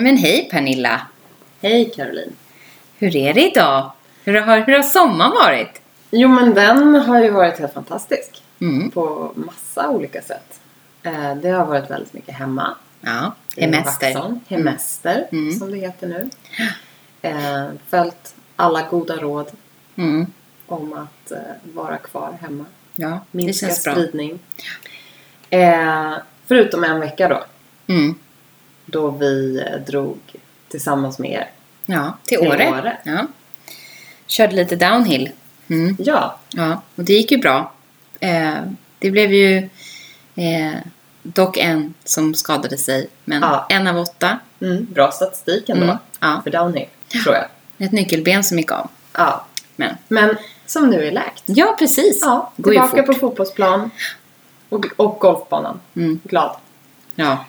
Nej men hej Pernilla! Hej Caroline. Hur är det idag? Hur har, hur har sommaren varit? Jo men den har ju varit helt fantastisk. Mm. På massa olika sätt. Eh, Det har varit väldigt mycket hemma. Ja, hemester. Vaxholm. Hemester Mm. som det heter nu. Eh, Följt alla goda råd Mm. om att eh, vara kvar hemma. Ja, det Minska spridning. Eh, förutom en vecka då. Mm. Då vi eh, drog tillsammans med er. Ja, till Till Åre. Åre. Ja. Körde lite downhill. Mm. Ja, Ja, och det gick ju bra. Eh, det blev ju eh, dock en som skadade sig, men Ja. en av åtta. mm, bra statistik ändå. Mm. Ja, För downhill, tror jag. ett nyckelben som gick av. Ja. Men, Men som nu är läkt. ja, precis. Ja, tillbaka på fotbollsplan. Och, och golfbanan. Mm. Glad. Ja,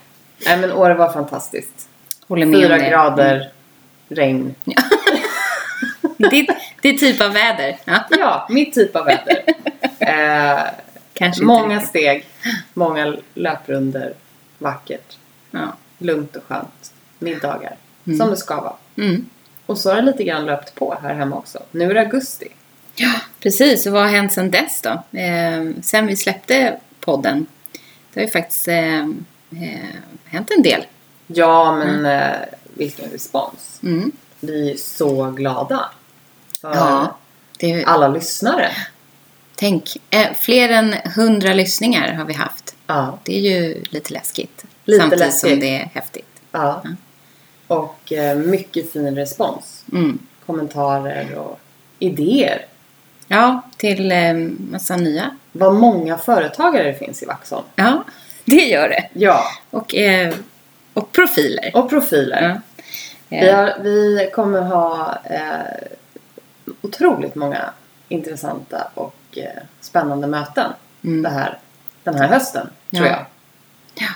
Nej men Åre var fantastiskt. håller med Fyra grader, regn. Det, det är typ av väder. Ja, Ja, mitt typ av väder. eh, kanske inte många riktigt. steg, många löprunder. Vackert, Ja. lugnt och skönt. Middagar. Mm. Som det ska vara. Mm. Och så har det lite grann löpt på här hemma också. Nu är det augusti. Ja, precis. Och vad har hänt sedan dess då? Eh, sen vi släppte podden. Det har ju faktiskt eh, eh, hänt en del. Ja, men eh, vilken respons. Mm. Vi är så glada. För Ja, det alla lyssnare. tänk, eh, fler än hundra lyssningar har vi haft. Ja. Det är ju lite läskigt. Lite samtidigt som läskigt. det är häftigt. Ja. Mm. Och eh, mycket fin respons. Mm. Kommentarer och idéer. Ja, till eh, massa nya. Vad många företagare det finns i Vaxholm. Ja, det gör det. Ja. Och, eh, och profiler. Och profiler. Ja. Vi, Eh, har, vi kommer ha eh, otroligt många intressanta och eh, spännande möten Mm. det här, den här hösten, tror Ja. jag. Ja.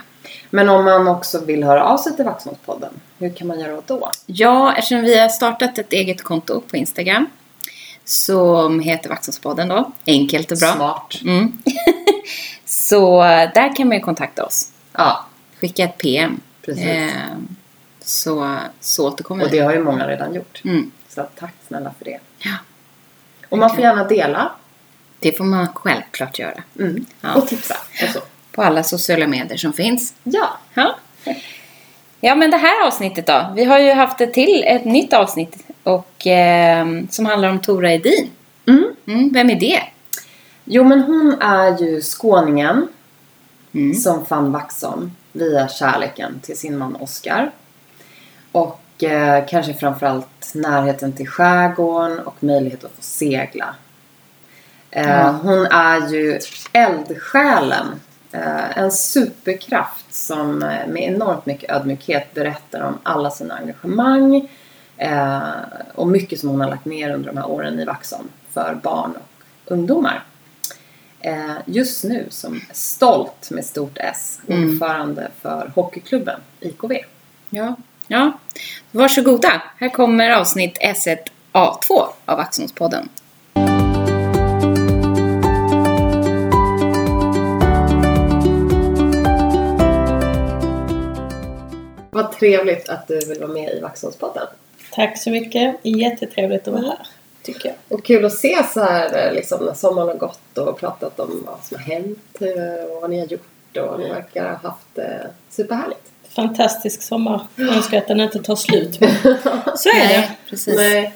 Men om man också vill höra av sig till Vaxholmspodden, hur kan man göra då? Ja, eftersom vi har startat ett eget konto på Instagram som heter Vaxholmspodden då. Enkelt och bra. Smart. Mm. så där kan man ju kontakta oss. Ja, Skicka ett PM. precis. Eh, så, så återkommer och vi. det har ju många redan gjort. Mm. Så tack snälla för det. Ja, Och man får gärna dela det får man självklart göra. mm. Ja. och tipsa och så. På alla sociala medier som finns. Ja, Ja. Ja, men det här avsnittet då. Vi har ju haft ett till, ett nytt avsnitt och, eh, som handlar om Tora Edin. mm. Mm, vem är det? Jo men hon är ju skåningen Mm. som fann Vaxholm via kärleken till sin man Oscar. Och eh, kanske framförallt närheten till skärgården och möjlighet att få segla. Eh, Ja. Hon är ju eldsjälen. Eh, en superkraft som eh, med enormt mycket ödmjukhet berättar om alla sina engagemang. Eh, och mycket som hon har lagt ner under de här åren i Vaxholm för barn och ungdomar. Eh, just nu som stolt med stort S, Mm. ordförande för hockeyklubben IKV. Ja. ja. Varsågoda. Här kommer avsnitt S1A2 av Vaxholmspodden. Vad trevligt att du vill vara med i Vaxholmspodden. Tack så mycket. Jättetrevligt att vara här, tycker jag. Och kul att se så här liksom, när sommaren har gått och pratat om vad som har hänt eh, och vad ni har gjort och ni verkar ha haft det superhärligt. Fantastisk sommar. Jag önskar att den inte tar slut. Så är det. precis. Nej,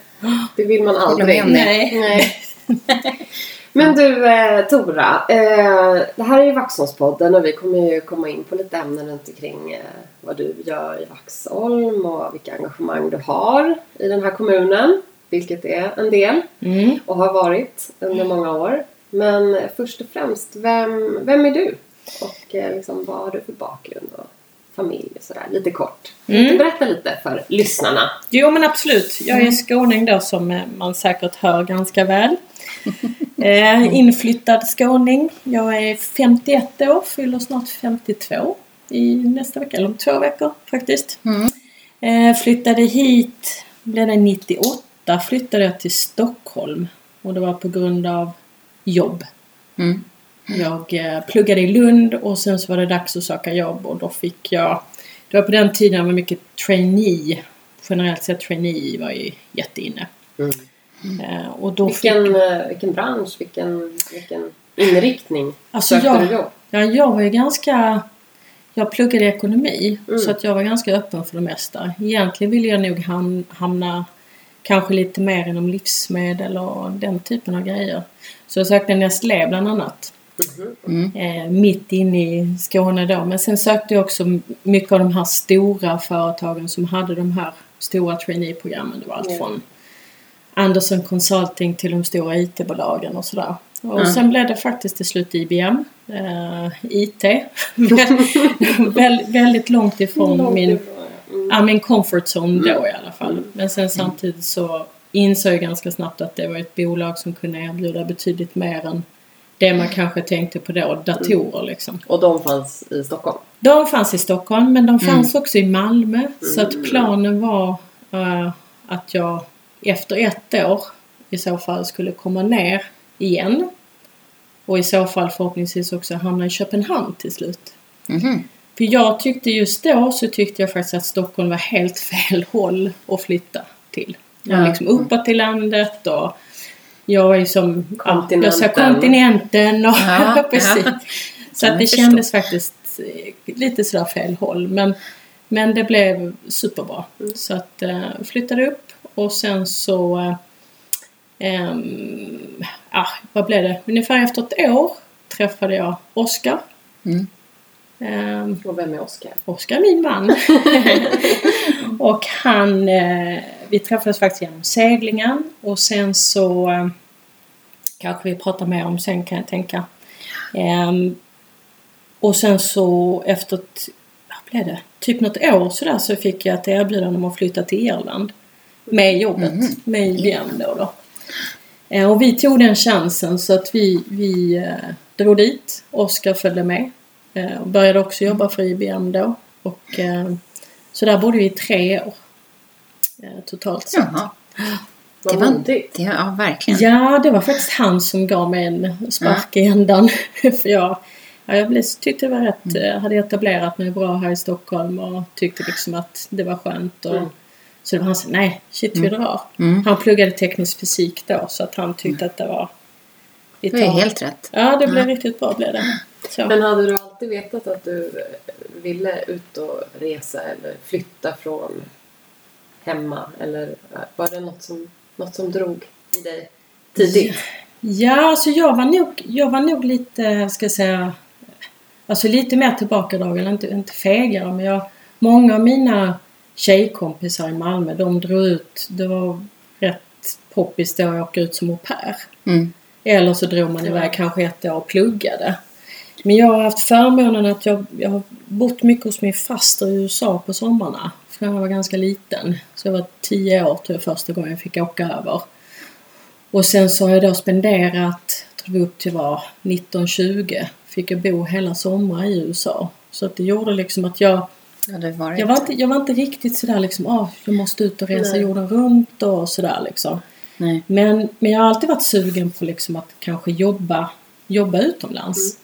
det vill man aldrig. Nej. Nej. Men du eh, Tora, eh, det här är ju Vaxholmspodden och vi kommer ju komma in på lite ämnen runt omkring eh, vad du gör i Vaxholm och vilka engagemang du har i den här kommunen. Vilket är en del Mm. och har varit under många år. Men först och främst, vem, vem är du? Och eh, liksom, vad har du för bakgrund och familj och sådär? Lite kort. Mm. Berätta lite för lyssnarna? Jo men absolut. Jag är skåning då som eh, man säkert hör ganska väl. Eh, inflyttad skåning. Jag är 51 år, fyller snart 52 i nästa vecka, eller om två veckor faktiskt. Mm. Eh, flyttade hit, blev det 98, flyttade jag till Stockholm. Och det var på grund av jobb. Mm. Jag eh, pluggade i Lund och sen så var det dags att söka jobb och då fick jag Det var på den tiden det var mycket trainee. Generellt sett trainee var ju jätteinne. Mm. Eh, och då fick, Vilken, eh, vilken bransch, vilken, vilken inriktning Alltså, sökte jag- du jobb? ja, jag var ju ganska Jag pluggade ekonomi Mm. så att jag var ganska öppen för det mesta. Egentligen ville jag nog ham- hamna kanske lite mer inom livsmedel och den typen av grejer. Så jag sökte Nestlé bland annat. Mm. eh, mitt inne i Skåne då. Men sen sökte jag också mycket av de här stora företagen som hade de här stora trainee-programmen. Det var allt Ja. från Anderson Consulting till de stora IT-bolagen och sådär. Och Ja. sen blev det faktiskt till slut IBM. Eh, IT. Vä- väl, väldigt långt ifrån Långt min, ifrån, ja. Mm. min comfort zone då Mm. i alla fall. Men sen samtidigt så insåg jag ganska snabbt att det var ett bolag som kunde erbjuda betydligt mer än det man kanske tänkte på då, datorer liksom. Och de fanns i Stockholm? De fanns i Stockholm men de fanns också i Malmö. Så att planen var eh, att jag efter ett år i så fall skulle komma ner igen. Och i så fall förhoppningsvis också hamna i Köpenhamn till slut. Mhm. För jag tyckte just då så tyckte jag faktiskt att Stockholm var helt fel håll att flytta till. Ja. liksom uppåt i landet och jag är som ja, jag sa Kontinenten. kontinenten och Ja, precis. ja. Så att det kändes faktiskt eh, lite sådär fel håll. Men, men det blev superbra. Mm. Så att eh, flyttade upp och sen så eh, ah, vad blev det? Ungefär efter ett år träffade jag Oskar. Mm. Ehm, Och vem är Oskar? Oskar är min man. och han, eh, vi träffades faktiskt genom seglingen och sen så eh, kanske vi pratar mer om sen kan jag tänka. Ehm, och sen så efter vad blev det? Typ något år sådär så fick jag ett erbjudande om att flytta till Irland. Med jobbet, Mhm. med IBM då. då. Eh, och vi tog den chansen så att vi, vi eh, drog dit. Oskar följde med. Eh, började också jobba för IBM då. Och, eh, så där bodde vi i tre år. Eh, totalt sett. Jaha. Det var, modigt. det, ja, verkligen. Ja, det var faktiskt han som gav mig en spark i ändan. för jag, ja, jag blev, tyckte det var rätt, eh, hade etablerat mig bra här i Stockholm och tyckte liksom att det var skönt. Och, Mm. Så det var han som nej, shit vi drar. Mm. Han pluggade teknisk fysik då så att han tyckte att det var... Det tar- helt rätt. Ja, det blev Ja. riktigt bra blev det. Så. Men hade du alltid vetat att du eh, ville ut och resa eller flytta från hemma? Eller eh, var det något som, något som drog i dig tidigt? Ja, alltså jag var nog, jag var nog lite, ska jag säga, alltså lite mer tillbakadragen, inte, inte fegare, men jag, många av mina tjejkompisar i Malmö, de drog ut, det var rätt poppis då att åka ut som au pair. Mm. Eller så drog man iväg kanske ett år och pluggade. Men jag har haft förmånen att jag, jag har bott mycket hos min faster i USA på sommarna. Från jag var ganska liten. Så jag var tio år tror jag första gången jag fick åka över. Och sen så har jag då spenderat, jag tror vi upp till var 1920, fick jag bo hela sommar i USA. Så att det gjorde liksom att jag, jag var inte, jag var inte riktigt sådär liksom, ah, jag måste ut och resa Nej. jorden runt och sådär liksom. Nej. Men, men jag har alltid varit sugen på liksom att kanske jobba, jobba utomlands.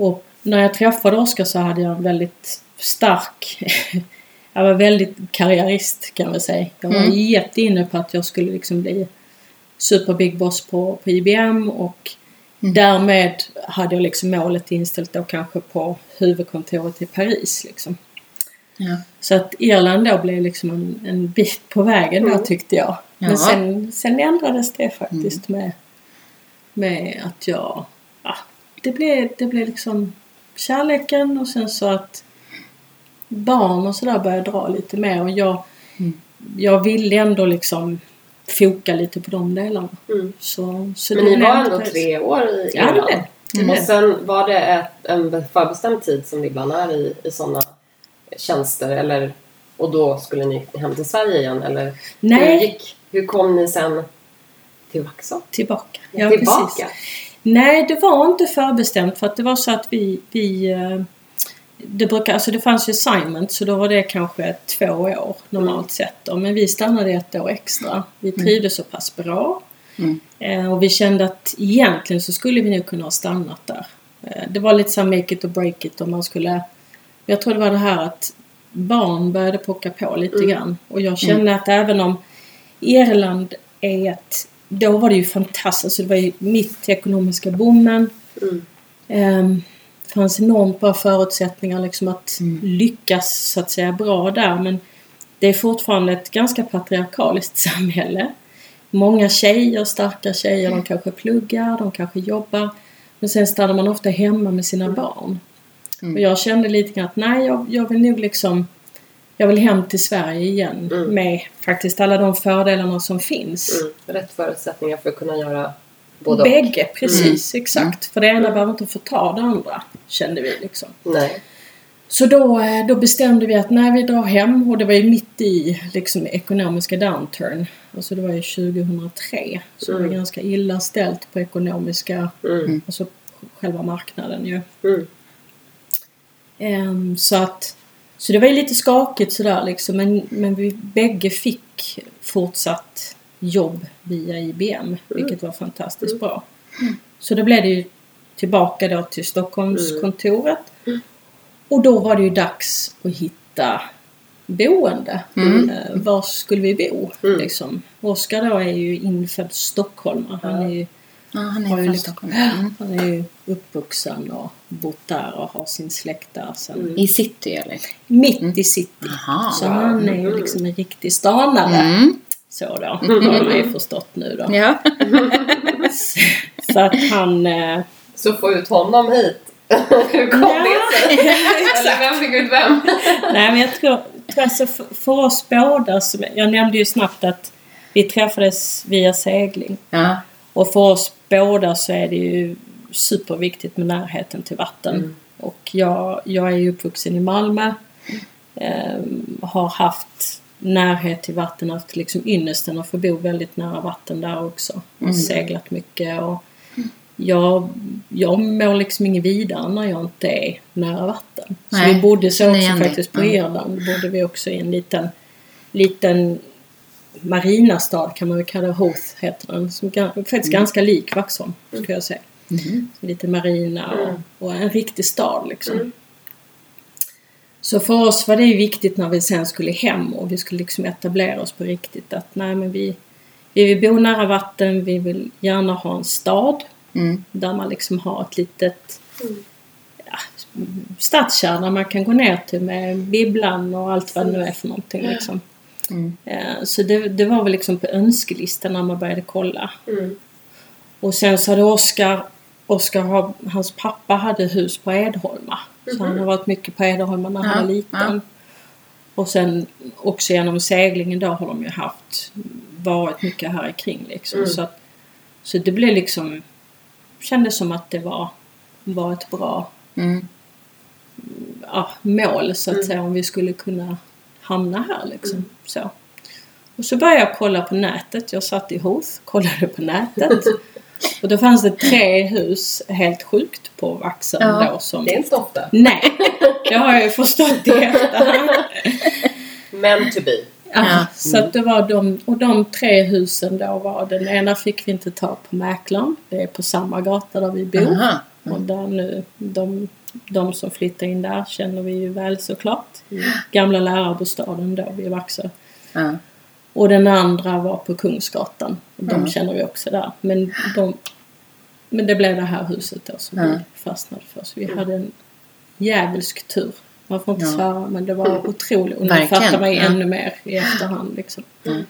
Och när jag träffade Oskar så hade jag en väldigt stark... jag var väldigt karriärist kan man säga. Jag var Mm. jätteinne på att jag skulle liksom bli super big boss på, på IBM och Mm. därmed hade jag liksom målet inställt då kanske på huvudkontoret i Paris liksom. Ja. Så att Irland då blev liksom en, en bit på vägen då Mm. tyckte jag. Ja. Men sen, sen ändrades det faktiskt med, med att jag... Ja, det, blev, det blev liksom kärleken och sen så att barn och sådär började dra lite mer och jag, Mm. jag ville ändå liksom foka lite på de delarna. Mm. Så, så Men det ni var ändå precis- tre år i Ja, det Irland? blev Och sen var det ett, en förbestämd tid som det ibland är i, i sådana tjänster eller och då skulle ni hem till Sverige igen eller Nej. hur gick? Hur kom ni sen till Vaxholm? Tillbaka. Tillbaka? Nej, det var inte förbestämt för att det var så att vi, vi eh, det, brukar, alltså det fanns ju assignment så då var det kanske två år normalt Mm. sett. Då. Men vi stannade ett år extra. Vi trivdes så pass bra. Mm. Eh, och vi kände att egentligen så skulle vi nog kunna ha stannat där. Eh, det var lite så make it or break it om man skulle... Jag tror det var det här att barn började pocka på lite Mm. grann. Och jag kände att även om Irland är ett... Då var det ju fantastiskt. Alltså det var ju mitt i ekonomiska boomen. Mm. Ehm, det fanns enormt bra förutsättningar liksom att Mm. lyckas så att säga bra där men det är fortfarande ett ganska patriarkaliskt samhälle. Många tjejer, starka tjejer, de kanske pluggar, de kanske jobbar. Men sen stannar man ofta hemma med sina barn. Mm. Och jag kände lite grann att nej, jag, jag vill nog liksom jag vill hem till Sverige igen Mm. med faktiskt alla de fördelarna som finns. Mm. Rätt förutsättningar för att kunna göra både och. Bägge, precis, Mm. exakt. För det ena behöver inte förta det andra, kände vi liksom. Nej. Så då, eh, då bestämde vi att när vi drar hem och det var ju mitt i liksom ekonomiska downturn. Alltså det var ju 2003. Så det Mm. var ganska illa ställt på ekonomiska, Mm. alltså själva marknaden ju. Mm. Ehm, så att så det var ju lite skakigt sådär liksom men, men vi bägge fick fortsatt jobb via IBM vilket var fantastiskt bra. Så då blev det ju tillbaka då till Stockholmskontoret. Och då var det ju dags att hitta boende. Mm. Eh, var skulle vi bo? Mm. Liksom. Oskar då är ju infödd stockholmare. Han är ju Ja, han är ju från Stockholm. Mm. han är ju uppvuxen och bott där och har sin släkt där sen. Mm. I city eller? Mitt i city. Jaha. Så han är ju liksom en riktig stanare. Mm. Så då, har ju förstått nu då. Ja. Så att han... Eh, Så få ut honom hit. Hur kom Ja. det sig? Eller vem fick ut vem? nej men jag tror, tror alltså för, för oss båda, som, jag nämnde ju snabbt att vi träffades via segling. ja. Och för oss båda så är det ju superviktigt med närheten till vatten. Mm. Och jag, jag är ju uppvuxen i Malmö. Ehm, har haft närhet till vatten, haft liksom ynnesten att få bo väldigt nära vatten där också. Och Mm. seglat mycket och jag, jag mår liksom inget vidare när jag inte är nära vatten. Så Nej, vi bodde så också faktiskt på Mm. Irland. Då bodde vi också i en liten, liten marinastad kan man väl kalla. Hoth heter den. Som faktiskt Mm. ganska lik Vaxholm skulle jag säga. Mhm. Lite marina och, Mm. och en riktig stad liksom. Mm. Så för oss var det ju viktigt när vi sen skulle hem och vi skulle liksom etablera oss på riktigt att nej men vi, vi vill bo nära vatten, vi vill gärna ha en stad Mm. där man liksom har ett litet Mm. ja, stadskärna man kan gå ner till med bibblan och allt vad det nu är för någonting liksom. Mm. Eh, Så det, det var väl liksom på önskelistan när man började kolla. Mm. Och sen så hade Oskar, Oskar hans pappa hade hus på Edholma. Så han har varit mycket på Edholma när han Ja, var liten. Och sen också genom seglingen då har de ju haft, varit mycket här kring liksom. Mm. Så, att, så det blev liksom, kändes som att det var, var ett bra Mm. ja, mål så att Mm. säga om vi skulle kunna hamna här liksom. Så. Och så började jag kolla på nätet. Jag satt i Hoth, kollade på nätet. och då fanns det tre hus helt sjukt på Vaxholm Ja, då som... Det är inte ofta. Nej, det har jag ju förstått i efterhand. Men to be. Ja, Ja. Så att det var de, och de tre husen då var, den ena fick vi inte ta på Mäklaren. Det är på samma gata där vi bor. Aha. Och där nu, de, de som flyttar in där känner vi ju väl såklart. I Gamla lärarbostaden då vid Vaxö. Ja. Och den andra var på Kungsgatan. Och de Mm. känner vi också där. Men, de, men det blev det här huset då som Mm. vi fastnade för. Så vi hade en djävulsk tur. Man får inte Ja. svära men det var otroligt. Och nu Verkligen, fattar man ju ja. ännu mer i efterhand liksom. Mm.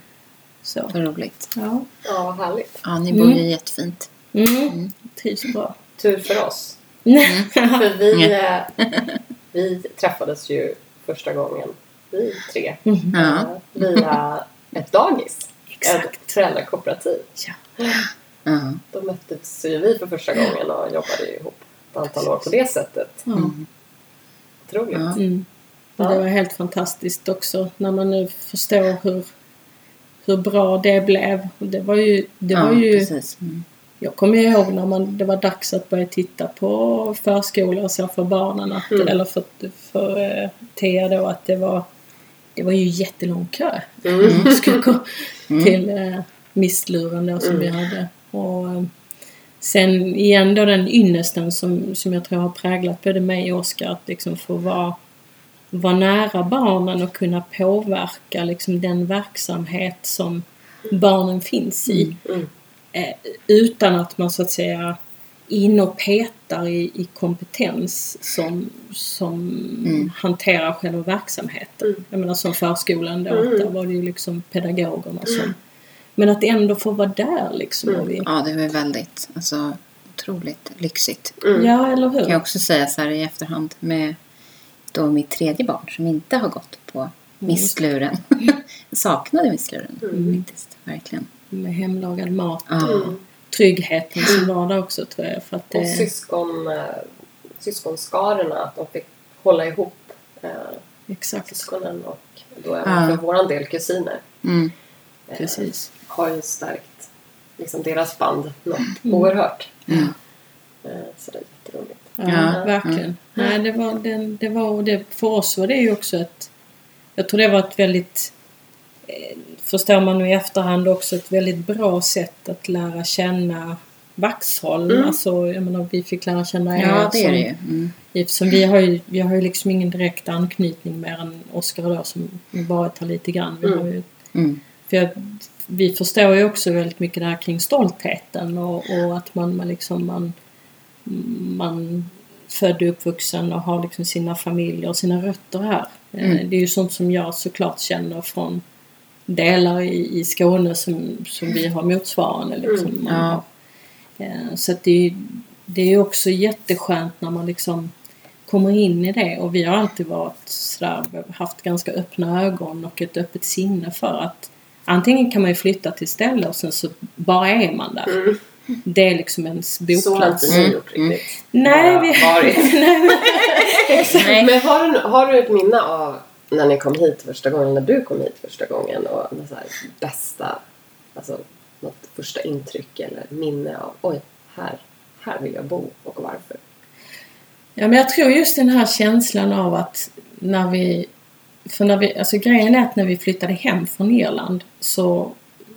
Så. Vad roligt. Ja. Ja, vad härligt. Ja, ni bor ju jättefint. Mm. Trivs bra. Tur för oss. Mm. För vi, eh, vi träffades ju första gången, vi tre, Mm. Eh, via ett dagis. Exakt. Ett föräldrakooperativ. Ja. Ja. Då möttes ju vi för första gången och jobbade ihop ett antal år på det sättet. Mm. Otroligt. Ja. Mm. Ja. Det var helt fantastiskt också när man nu förstår hur, hur bra det blev. Och Det var ju, det ja, var ju precis. Mm. jag kommer ju ihåg när man, det var dags att börja titta på förskola och så för barnen. Att, Mm. Eller för, för eh, Thea då att det var, det var ju jättelång kö. Mm. Skulle gå Mm. till eh, missluren då som Mm. vi hade. Och, eh, sen igen då den ynnesten som, som jag tror har präglat både mig och Oskar att liksom få vara, vara nära barnen och kunna påverka liksom den verksamhet som barnen finns i. Mm. Eh, utan att man så att säga in och petar i, i kompetens som, som Mm. hanterar själva verksamheten. Mm. Jag menar som förskolan då, Mm. där var det ju liksom pedagogerna som... Men att ändå få vara där liksom. Mm. Vi, Ja, det var väldigt, alltså otroligt lyxigt. Mm. Ja, eller hur? Kan jag också säga så här i efterhand med då mitt tredje barn som inte har gått på missluren. jag saknade missluren Mm. faktiskt, verkligen. Med hemlagad mat. Ja. Mm. Tryggheten som var där också tror jag. För att Och det, syskon, eh, syskonskarorna, att de fick hålla ihop eh, exakt. syskonen och då även Ja. för våran del kusiner. Mm. Eh, Precis. Har ju stärkt liksom deras band något Mm. oerhört. Mm. Eh, så det är jätteroligt. Ja, Ja, verkligen. mm. Nej, det var, det, det var, och det, för oss var det ju också ett... Jag tror det var ett väldigt... eh, Förstår man nu i efterhand också ett väldigt bra sätt att lära känna Vaxholm. Mm. Alltså, jag menar, vi fick lära känna er Ja, det är det. Mm. Eftersom vi har ju, vi har ju liksom ingen direkt anknytning mer än Oskar då som varit här lite grann. Vi Mm. har ju, Mm. för jag, vi förstår ju också väldigt mycket det här kring stoltheten och, och att man, man liksom man, man född och uppvuxen och har liksom sina familjer och sina rötter här. Eh, Mm. Det är ju sånt som jag såklart känner från delar i, i Skåne som, som vi har motsvarande. Liksom. Mm. Man Ja. eh, så att det, det är också jätteskönt när man liksom kommer in i det och vi har alltid varit sådär, haft ganska öppna ögon och ett öppet sinne för att antingen kan man ju flytta till ställe och sen så bara är man där. Mm. Det är liksom ens Så har inte boplats. ni Mm. gjort riktigt. Nej, Bara vi... varit. Nej, Exakt. Nej. Men har du, har du ett minne av när ni kom hit första gången, när du kom hit första gången och så här bästa, alltså något första intryck eller minne av oj, här, här vill jag bo och varför? Ja, men jag tror just den här känslan av att när vi... För när vi, alltså grejen är att när vi flyttade hem från Irland så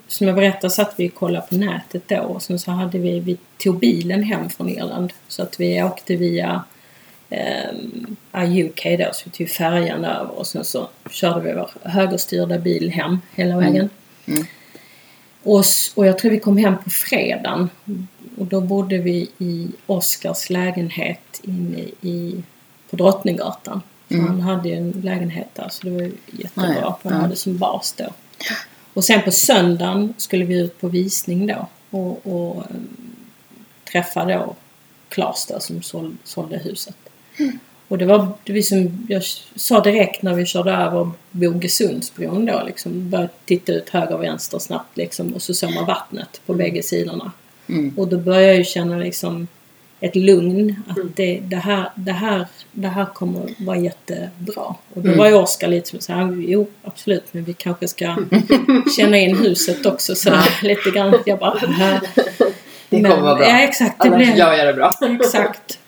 som jag berättade satt vi och kollade på nätet då och sen så hade vi, vi tog bilen hem från Irland så att vi åkte via um, UK då så vi tog färjan över och sen så körde vi vår högerstyrda bil hem hela vägen. Mm. Och, s- och jag tror vi kom hem på fredagen och då bodde vi i Oskars lägenhet inne i, på Drottninggatan. Mm. Han hade ju en lägenhet där så det var ju jättebra. Ja, ja. Han Ja. hade som bas då. Och sen på söndagen skulle vi ut på visning då och, och um, träffa då Klas då som såld, sålde huset. Och det var det vi som jag sa direkt när vi körde över Bogesundsbron då liksom började titta ut höger och vänster snabbt liksom och så såg man vattnet på bägge sidorna. Mm. Och då började jag ju känna liksom ett lugn att Mm. det, det, här, det, här, det här kommer vara jättebra. Och då Mm. var ju Oskar lite som så här, jo absolut men vi kanske ska känna in huset också så lite grann. Jag bara. Det Men- kommer vara bra. Ja exakt, det Annars blev gör jag det bra. exakt.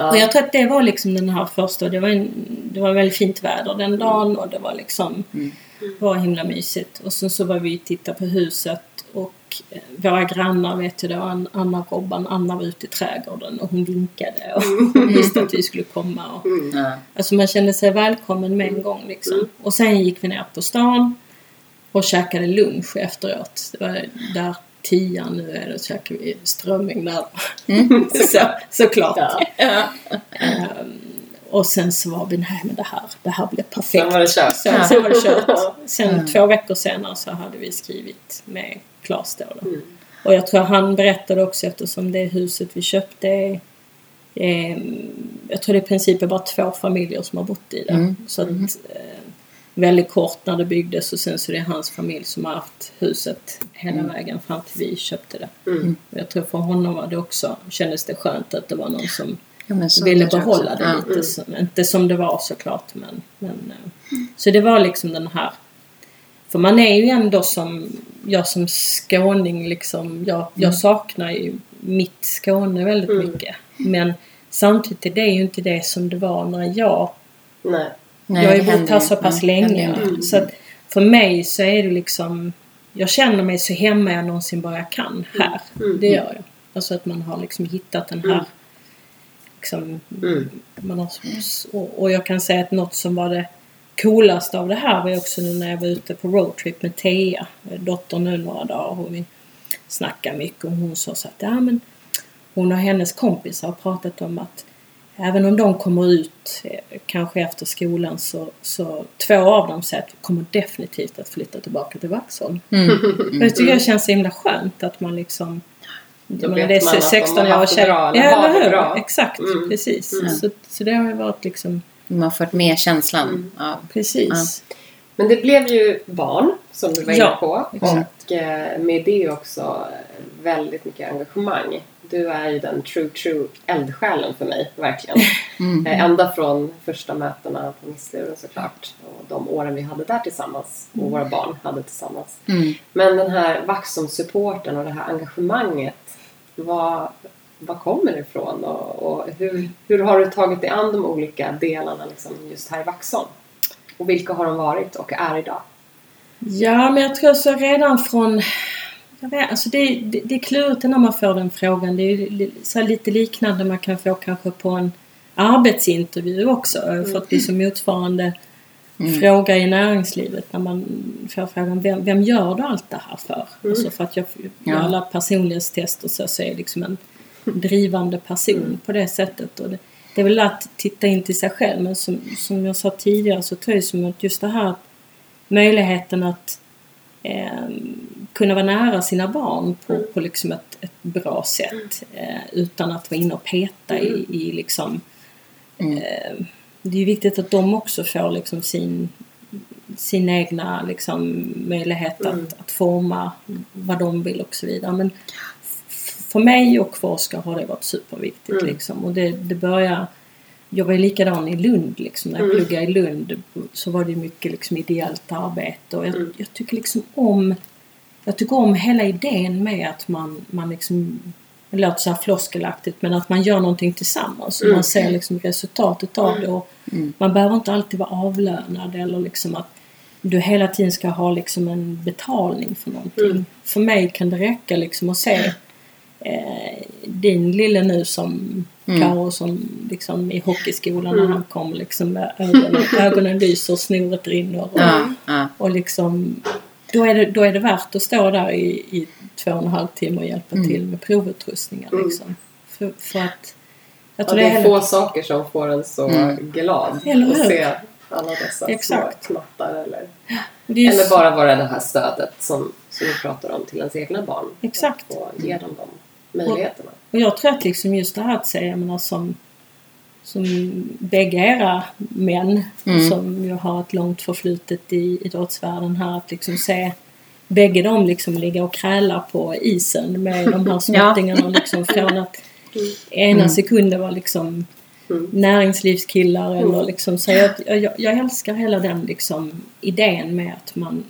Mm. Ja. Och jag tror att det var liksom den här första, det var, en, det var väldigt fint väder den dagen och det var liksom, Mm. var himla mysigt. Och sen så var vi och tittade på huset och eh, våra grannar vet du då, An- Anna och Robban, Anna var ute i trädgården och hon vinkade och hon visste att vi skulle komma. Och, Mm. Alltså man kände sig välkommen med en gång liksom. Mm. Och sen gick vi ner på stan och käkade lunch efteråt. Det var där tian nu är, då käkade vi strömming där. Mm. så, såklart. Ja. Ja. Ehm, och sen så var vi, nej men det här, det här blev perfekt. Sen var det kört. Så, sen var det kört. Sen Mm. två veckor senare så hade vi skrivit med Klas då. då. Mm. Och jag tror han berättade också eftersom det huset vi köpte är, ehm, jag tror det i princip är bara två familjer som har bott i det. Mm. Så att, Mm. eh, väldigt kort när det byggdes och sen så är det hans familj som har haft huset hela Mm. vägen fram till vi köpte det. Mm. Jag tror för honom var det också, kändes det skönt att det var någon som Ja, ville behålla det Ja. lite. Mm. Som, inte som det var såklart men, men eh, Så det var liksom den här För man är ju ändå som Jag som skåning liksom Jag, jag saknar ju mitt Skåne väldigt Mm. mycket. Men samtidigt är det ju inte det som det var när jag Nej. Nej, jag har ju bott här så pass länge. Mm. Så att för mig så är det liksom Jag känner mig så hemma jag någonsin bara kan här. Mm. Det gör jag. Alltså att man har liksom hittat den här Mm. liksom, Mm. man har, och, och jag kan säga att något som var det coolaste av det här var också nu när jag var ute på roadtrip med Thea, dottern nu några dagar och vi snackade mycket och hon sa så att ja men hon och hennes kompisar har pratat om att även om de kommer ut eh, kanske efter skolan så, så två av dem säger att de kommer definitivt att flytta tillbaka till Vaxholm. Mm. Och det tycker jag känns så himla skönt att man liksom Då vet det man är att de 16 har år haft det tjej. bra, eller Ja, har eller det hur? bra. Exakt, Mm. precis. Mm. Så, så det har ju varit liksom Man har fått med känslan. Mm. Ja. precis. Men det blev ju barn som du var inne Ja, på. exakt. Och eh, med det också eh, väldigt mycket engagemang. Du är ju den true, true eldsjälen för mig, verkligen. Mm. Eh, Ända från första mötena på Missluren såklart. Och de åren vi hade där tillsammans. Och våra barn hade tillsammans. Mm. Men den här Vaxholm-supporten och det här engagemanget. Vad, vad kommer det ifrån? Och, och hur, hur har du tagit dig an de olika delarna liksom, just här i Vaxholm? Och vilka har de varit och är idag? Ja, men jag tror så redan från... Jag vet, alltså det, det, det är klurigt när man får den frågan. Det är så lite liknande man kan få kanske på en arbetsintervju också. För att det är som motsvarande Mm. fråga i näringslivet när man får frågan vem, vem gör du allt det här för? Mm. Alltså för att jag gör Ja. alla personlighetstester så, så är jag liksom en drivande person på det sättet. Och det, det är väl att titta in till sig själv men som, som jag sa tidigare så tror jag som att just det här möjligheten att eh, kunna vara nära sina barn på, Mm. på liksom ett, ett bra sätt eh, utan att vara inne och peta i, Mm. i liksom eh, det är ju viktigt att de också får liksom sin, sin egna liksom, möjlighet Mm. att, att forma vad de vill och så vidare. Men för mig och för Oskar har det varit superviktigt. Liksom. Och det, det börjar jag var ju likadan i Lund liksom. När jag Mm. pluggade i Lund så var det mycket liksom ideellt arbete. Och jag, Mm. jag tycker liksom om Jag tycker om hela idén med att man, man liksom det låter så här floskelaktigt men att man gör någonting tillsammans och Mm. man ser liksom resultatet av det. Och Mm. Man behöver inte alltid vara avlönad eller liksom att du hela tiden ska ha liksom en betalning för någonting. Mm. För mig kan det räcka liksom att se eh, din lille nu som Mm. Som liksom i hockeyskolan när han kom liksom med ögonen, ögonen lyser, snoret rinner. Och, Ja, ja. och liksom då är, det, då är det värt att stå där i, i två och en halv timme och hjälpa Mm. till med provutrustningar Mm. liksom. För, för att jag Ja, tror det är få saker som får en så Mm. glad Eller att se alla dessa Exakt. små knattar eller, det är ju eller bara vara det här stödet som, som vi pratar om till ens egna barn. Exakt. Att få ge dem de möjligheterna. Och jag tror att liksom just det här att säga, jag menar som, som bägge era män Mm. som ju har ett långt förflutet i idrottsvärlden här att liksom se bägge de liksom ligga och kräla på isen med de här småttingarna liksom från att ena Mm. sekunden var liksom Mm. näringslivskillar eller Mm. liksom så jag, jag, jag älskar hela den liksom idén med att man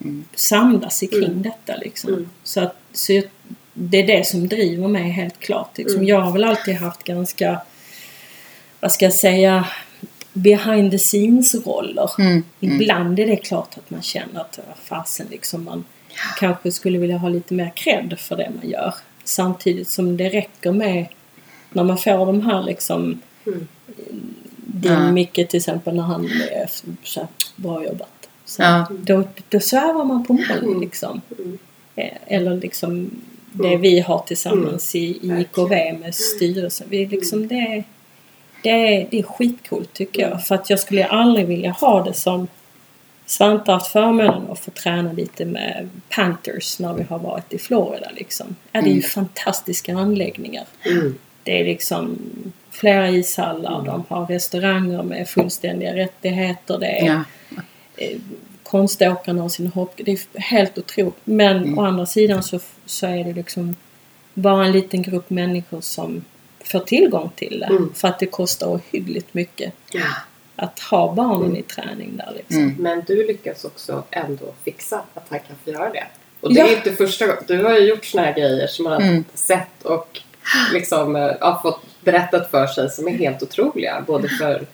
Mm. samlas kring Mm. detta liksom. Mm. Så, att, så jag, det är det som driver mig helt klart. Liksom. Mm. Jag har väl alltid haft ganska, vad ska jag säga, behind the scenes roller. Mm. Mm. Ibland är det klart att man känner att fasen liksom man kanske skulle vilja ha lite mer cred för det man gör. Samtidigt som det räcker med när man får de här liksom Mm. din Ja. Micke till exempel när han är så här, bra jobbat. Så Ja. då, då svävar man på moln Mm. liksom. Mm. Eh, Eller liksom det Mm. vi har tillsammans i, i Verkligen. IKV med styrelsen. Vi liksom, det, är- det, det är skitcoolt tycker Mm. jag. För att jag skulle aldrig vilja ha det som Svante har haft förmånen att få träna lite med Panthers när vi har varit i Florida liksom. Ja, det är ju Mm. fantastiska anläggningar. Mm. Det är liksom flera ishallar, Mm. de har restauranger med fullständiga rättigheter. Det är Ja. Eh, konståkarna och sin hopp. Det är helt otroligt. Men Mm. å andra sidan så, så är det liksom bara en liten grupp människor som får tillgång till det. Mm. För att det kostar ohyggligt mycket Ja. att ha barnen Mm. i träning där liksom. Mm. Men du lyckas också ändå fixa att han kan få göra det. Och det Ja. är inte första gången. Du har ju gjort såna här grejer som man har Mm. sett och liksom eh, har fått berättat för sig som är helt otroliga. Både för,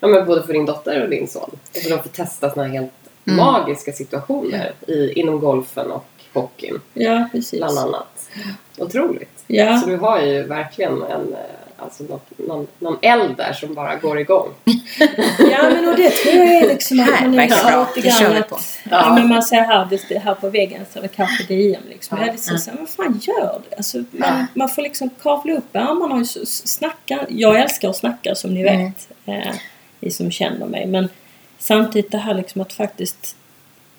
ja, men både för din dotter och din son. Alltså de får testa såna här helt Mm. magiska situationer i, inom golfen och hockeyn Ja, precis. bland annat. Otroligt. Ja. Så du har ju verkligen en, eh, alltså något, någon, någon eld där som bara går igång. Ja men och det tror jag är liksom att Här man är bra. lite Det kör grann att, på. ja. men man ser här, det, här på väggen så är det kanske DM liksom. Ja. Ja. Det är så, här, vad fan gör det? Alltså, man, Ja. man får liksom kavla upp ärmarna och snacka. Jag älskar att snacka som ni Mm. vet. Eh, ni som känner mig. Men samtidigt det här liksom att faktiskt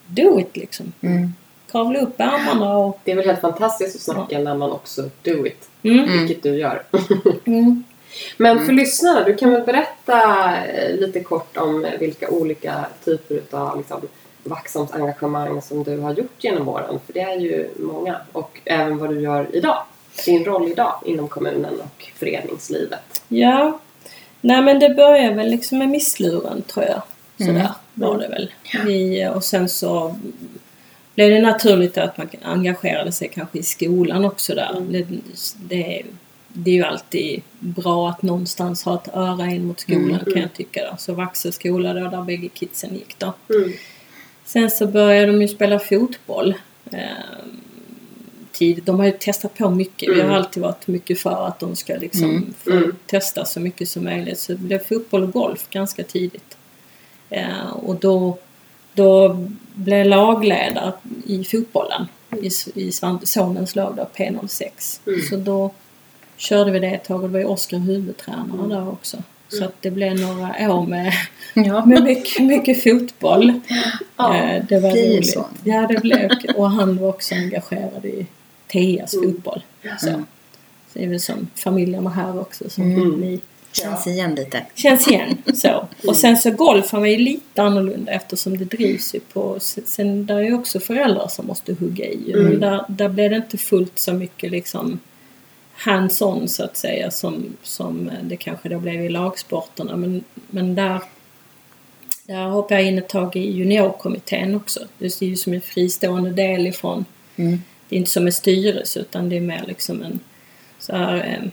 do it liksom. Mm. Kavla upp ärmarna och... Det är väl helt fantastiskt att snacka när man också do it. Mm. Vilket du gör. Mm. Men för lyssnarna, du kan väl berätta eh, lite kort om vilka olika typer av liksom, Vaxholmsengagemang som du har gjort genom åren. För det är ju många. Och även vad du gör idag. Din roll idag inom kommunen och föreningslivet. Ja. Nej men det börjar väl liksom med missluren tror jag. Sådär Mm. var det väl. Vi, och sen så blev det naturligt att man engagerade sig kanske i skolan också där. Mm. Det, det, det är ju alltid bra att någonstans ha ett öra in mot skolan Mm, kan mm. jag tycka. Då. Så Vaxö skola då, där bägge kidsen gick då. Mm. Sen så började de ju spela fotboll. Eh, tidigt. De har ju testat på mycket. Vi har Mm. alltid varit mycket för att de ska liksom Mm. få Mm. testa så mycket som möjligt. Så det blev fotboll och golf ganska tidigt. Eh, och då, då blev jag lagledare i fotbollen i, i sonens lag då, P06. Mm. Så då körde vi det ett tag och det var ju Oskar huvudtränare Mm. där också. Så att det blev några år med, Ja. med mycket, mycket fotboll. Ja, Eh, det var roligt. så. Ja, det blev Och han var också engagerad i Teas Mm. fotboll. Så. Mm. så det är väl som familjerna här också som Mm. ni Känns igen lite. känns igen. Så. Och sen så golfen var ju lite annorlunda eftersom det drivs ju på... Sen där är ju också föräldrar som måste hugga i. Mm. Men där, där blev det inte fullt så mycket liksom hands-on så att säga som, som det kanske då blev i lagsporterna. Men, men där, där hoppade jag in ett tag i juniorkommittén också. Det är ju som en fristående del ifrån Mm. det är inte som en styrelse utan det är mer liksom en så här,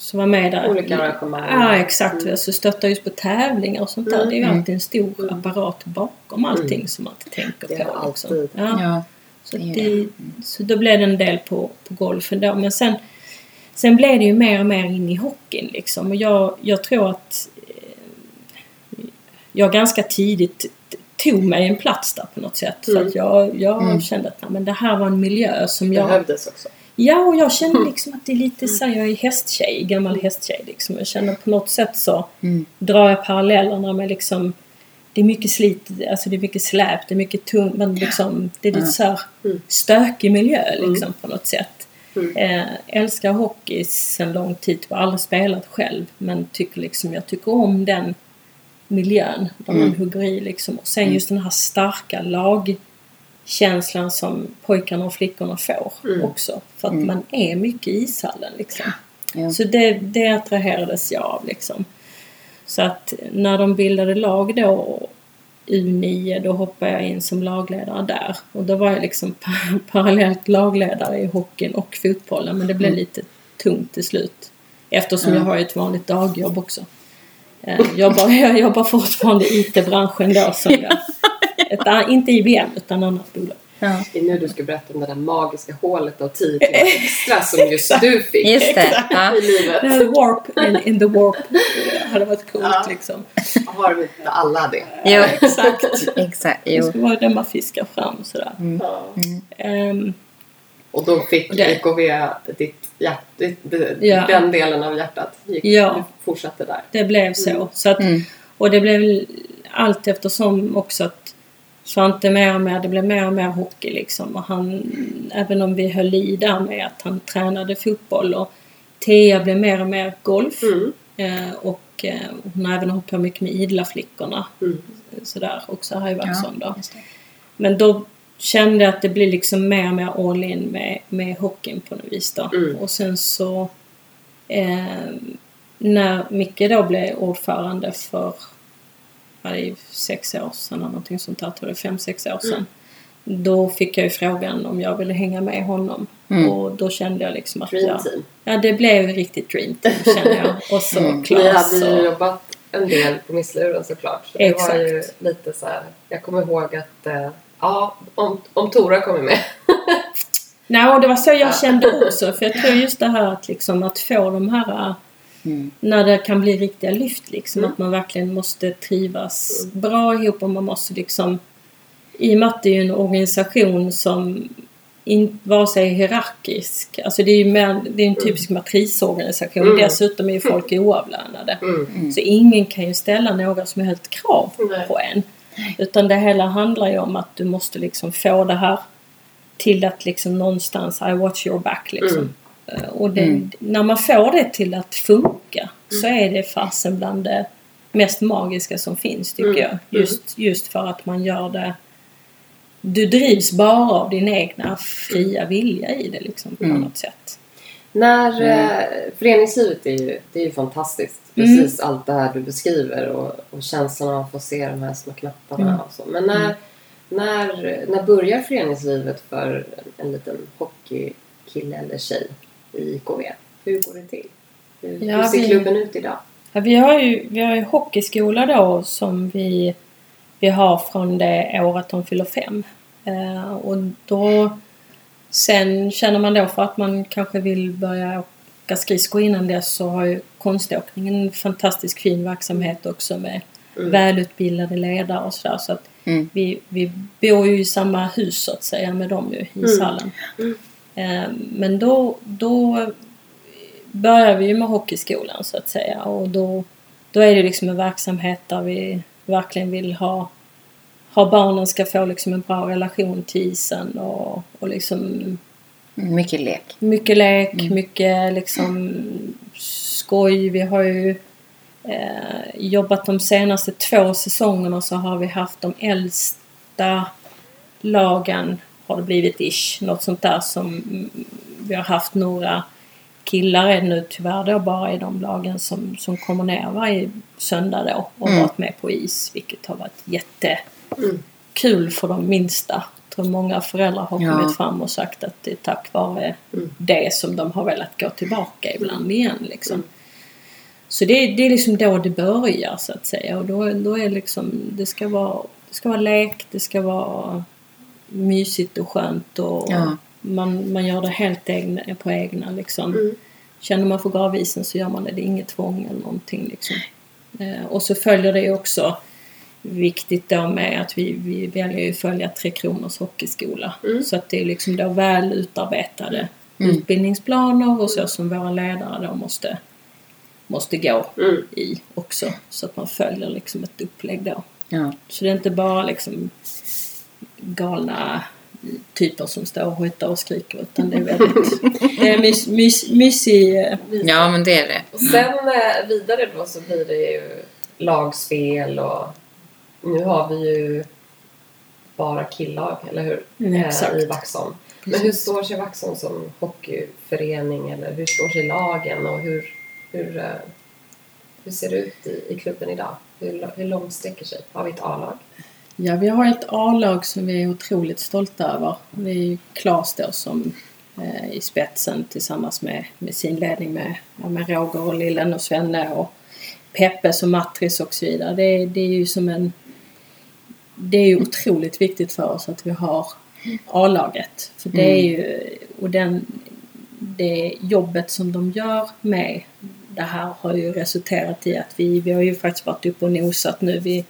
så, så var med där. Olika arrangemang. Ja exakt. Mm. Alltså stöttar just på tävlingar och sånt där. Det är ju Mm. alltid en stor Mm. apparat bakom allting Mm. som man inte tänker Det på. alltid. Liksom. Ja. Ja. Så, det är det, så då blev det en del på, på golfen då. Men sen, sen blev det ju mer och mer in i hockeyn liksom. Och jag, jag tror att eh, jag ganska tidigt tog mig en plats där på något sätt. Mm. att jag, jag Mm. kände att nej, men det här var en miljö som jag... Behövdes också. Ja, och jag kände liksom att det är lite så här, jag är hästtjej, gammal hästtjej liksom. Jag känner på något sätt så Mm. drar jag parallellerna med liksom det är mycket slit, alltså det är mycket släp, det är mycket tungt, men liksom det är lite så här Mm. stökig miljö liksom på något sätt. Mm. Eh, älskar hockey sedan lång tid, har aldrig spelat själv men tycker liksom, jag tycker om den miljön där man Mm. hugger i liksom. Och sen Mm. just den här starka lagkänslan som pojkarna och flickorna får Mm. också. För att Mm. man är mycket i ishallen liksom. Ja. Så det, det attraherades jag av liksom. Så att när de bildade lag då, U9, då hoppade jag in som lagledare där. Och då var jag liksom pa- parallellt lagledare i hockeyn och fotbollen. Men det blev Mm. lite tungt till slut. Eftersom Ja. jag har ett vanligt dagjobb också. Eh, jobbar, jag jobbar fortfarande i IT-branschen då som jag. Ett, inte IBM utan annat bolag. Ja. Det är nu du ska berätta om det där magiska hålet av 10 timmar extra som just du fick Just det. Ja. i livet. Det här warp in, in the warp eh, hade varit coolt Ja. liksom. Har vi inte alla det? Jo. Exakt. Exakt. Det Jo. ska vara det man fiskar fram sådär. Ja. Ehm, Och då fick Det- EKV ditt hjärt, ditt, det- Ja. den delen av hjärtat. Gick, Ja. Fortsatte där. det blev så. Mm. så att, Mm. och det blev allt eftersom också att Svante mer och mer, det blev mer och mer hockey liksom. Och han, även om vi höll i där med att han tränade fotboll och Thea blev mer och mer golf. Mm. Eh, och eh, hon har även hållit på mycket med Idla flickorna. Mm. Sådär också här i Vaxholm då. just det. Men då kände jag att det blir liksom mer och mer all in med, med hockeyn på något vis då. Mm. Och sen så eh, när Micke då blev ordförande för ja, det ju sex år sedan eller någonting sånt där, tror jag, fem, sex år sedan. Då fick jag ju frågan om jag ville hänga med honom. Mm. Och då kände jag liksom att jag, ja det blev riktigt dream team kände jag. Och så Mm. Klas hade ju jobbat en del på Missluren såklart. Så det var ju Exakt. lite så här. Jag kommer ihåg att eh, ja, om, om Tora kommer med. Nej, och det var så jag Ja. kände också. För jag tror just det här att, liksom, att få de här Mm. när det kan bli riktiga lyft liksom. Mm. Att man verkligen måste trivas bra ihop och man måste liksom i och med att det är ju en organisation som inte vare sig är hierarkisk, alltså det är ju mer, det är en typisk matrisorganisation. Mm. Dessutom är ju folk oavlönade. Mm. Så ingen kan ju ställa några som helst krav på en. Utan det hela handlar ju om att du måste liksom få det här till att liksom någonstans I watch your back liksom. Mm. Eh, Och det, Mm. när man får det till att funka så är det fasen bland det mest magiska som finns tycker Mm. jag. Just, just för att man gör det du drivs bara av din egna fria vilja i det liksom på Mm. något sätt. När eh, föreningslivet är ju, det är ju fantastiskt. Mm. Precis allt det här du beskriver och, och känslan av att få se de här små knapparna Mm. och så. Men när, Mm. när, när börjar föreningslivet för en, en liten hockeykille eller tjej i IKV? Hur går det till? Hur, Ja, hur ser vi- klubben ut idag? Ja, vi har ju vi har ju hockeyskola då som vi, vi har från det året de fyller fem. Eh, och då sen känner man då för att man kanske vill börja åka skridskor innan dess så har ju konståkningen en fantastiskt fin verksamhet också med Mm. välutbildade ledare och sådär. Så att Mm. vi, vi bor ju i samma hus så att säga med dem ju i Mm. Sallen. Mm. Eh, Men då, då börjar vi ju med hockeyskolan så att säga och då, då är det liksom en verksamhet där vi verkligen vill ha ha barnen ska få liksom en bra relation till isen och, och liksom Mycket lek. mycket lek, Mm. mycket liksom skoj. Vi har ju eh, jobbat de senaste två säsongerna så har vi haft de äldsta lagen, har det blivit ish, något sånt där som mm, vi har haft några killar är nu tyvärr då bara i de lagen som, som kommer ner varje söndag då och Mm. varit med på is vilket har varit jättekul Mm. för de minsta. Jag tror många föräldrar har Ja. kommit fram och sagt att det är tack vare Mm. det som de har velat gå tillbaka ibland igen liksom. Mm. Så det, är- det är liksom då det börjar så att säga och då, då är liksom det ska vara det ska vara lek, det ska vara mysigt och skönt och Ja. man, man gör det helt egna, på egna liksom. Mm. Känner man för gravisen så gör man det. Det är inget tvång eller någonting liksom. Eh, och så följer det ju också viktigt då med att vi, vi väljer att följa Tre Kronors hockeyskola. Mm. Så att det är liksom då väl utarbetade Mm. utbildningsplaner och så som våra ledare då måste, måste gå Mm. i också. Så att man följer liksom ett upplägg då. Ja. Så det är inte bara liksom galna typer som står och hojtar och skriker utan det är väldigt det är mys, mys, mysig eh, ja, men det är det. Och sen eh, vidare då så blir det ju lagspel och nu har vi ju bara killag, eller hur? Mm, Eh. I Vaxholm. Men hur står sig Vaxholm som hockeyförening eller hur står sig lagen och hur, hur, hur ser det ut i, i klubben idag? Hur, hur långt sträcker sig? Har vi ett A-lag? Ja, vi har ett A-lag som vi är otroligt stolta över. Det är ju Klas då som eh, i spetsen tillsammans med, med sin ledning med, med Roger och Lillen och Svenne och Peppes och Matris och så vidare. Det, är- det är ju som en... Det är ju otroligt viktigt för oss att vi har A-laget. För det är ju... Och den, det jobbet som de gör med det här har ju resulterat i att vi, vi har ju faktiskt varit uppe och nosat nu. Vi,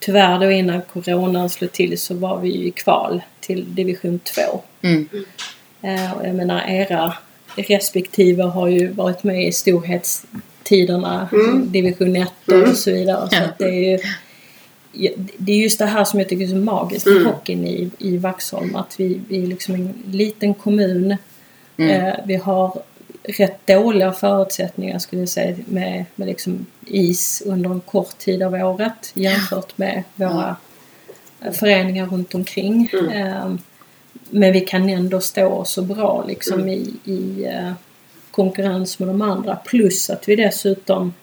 tyvärr då innan coronan slog till så var vi ju i kval till division 2. Mm. Eh, och jag menar era respektive har ju varit med i storhetstiderna, Mm. division 1 Mm. och så vidare. Så Ja. att det är ju det är just det här som jag tycker är så magiskt med Mm. hockeyn i, i Vaxholm. Att vi, vi är liksom en liten kommun. Mm. Eh, vi har rätt dåliga förutsättningar skulle jag säga med, med liksom is under en kort tid av året jämfört med våra föreningar runt omkring. Mm. Eh, men vi kan ändå stå så bra liksom Mm. i, i eh, konkurrens med de andra. Plus att vi dessutom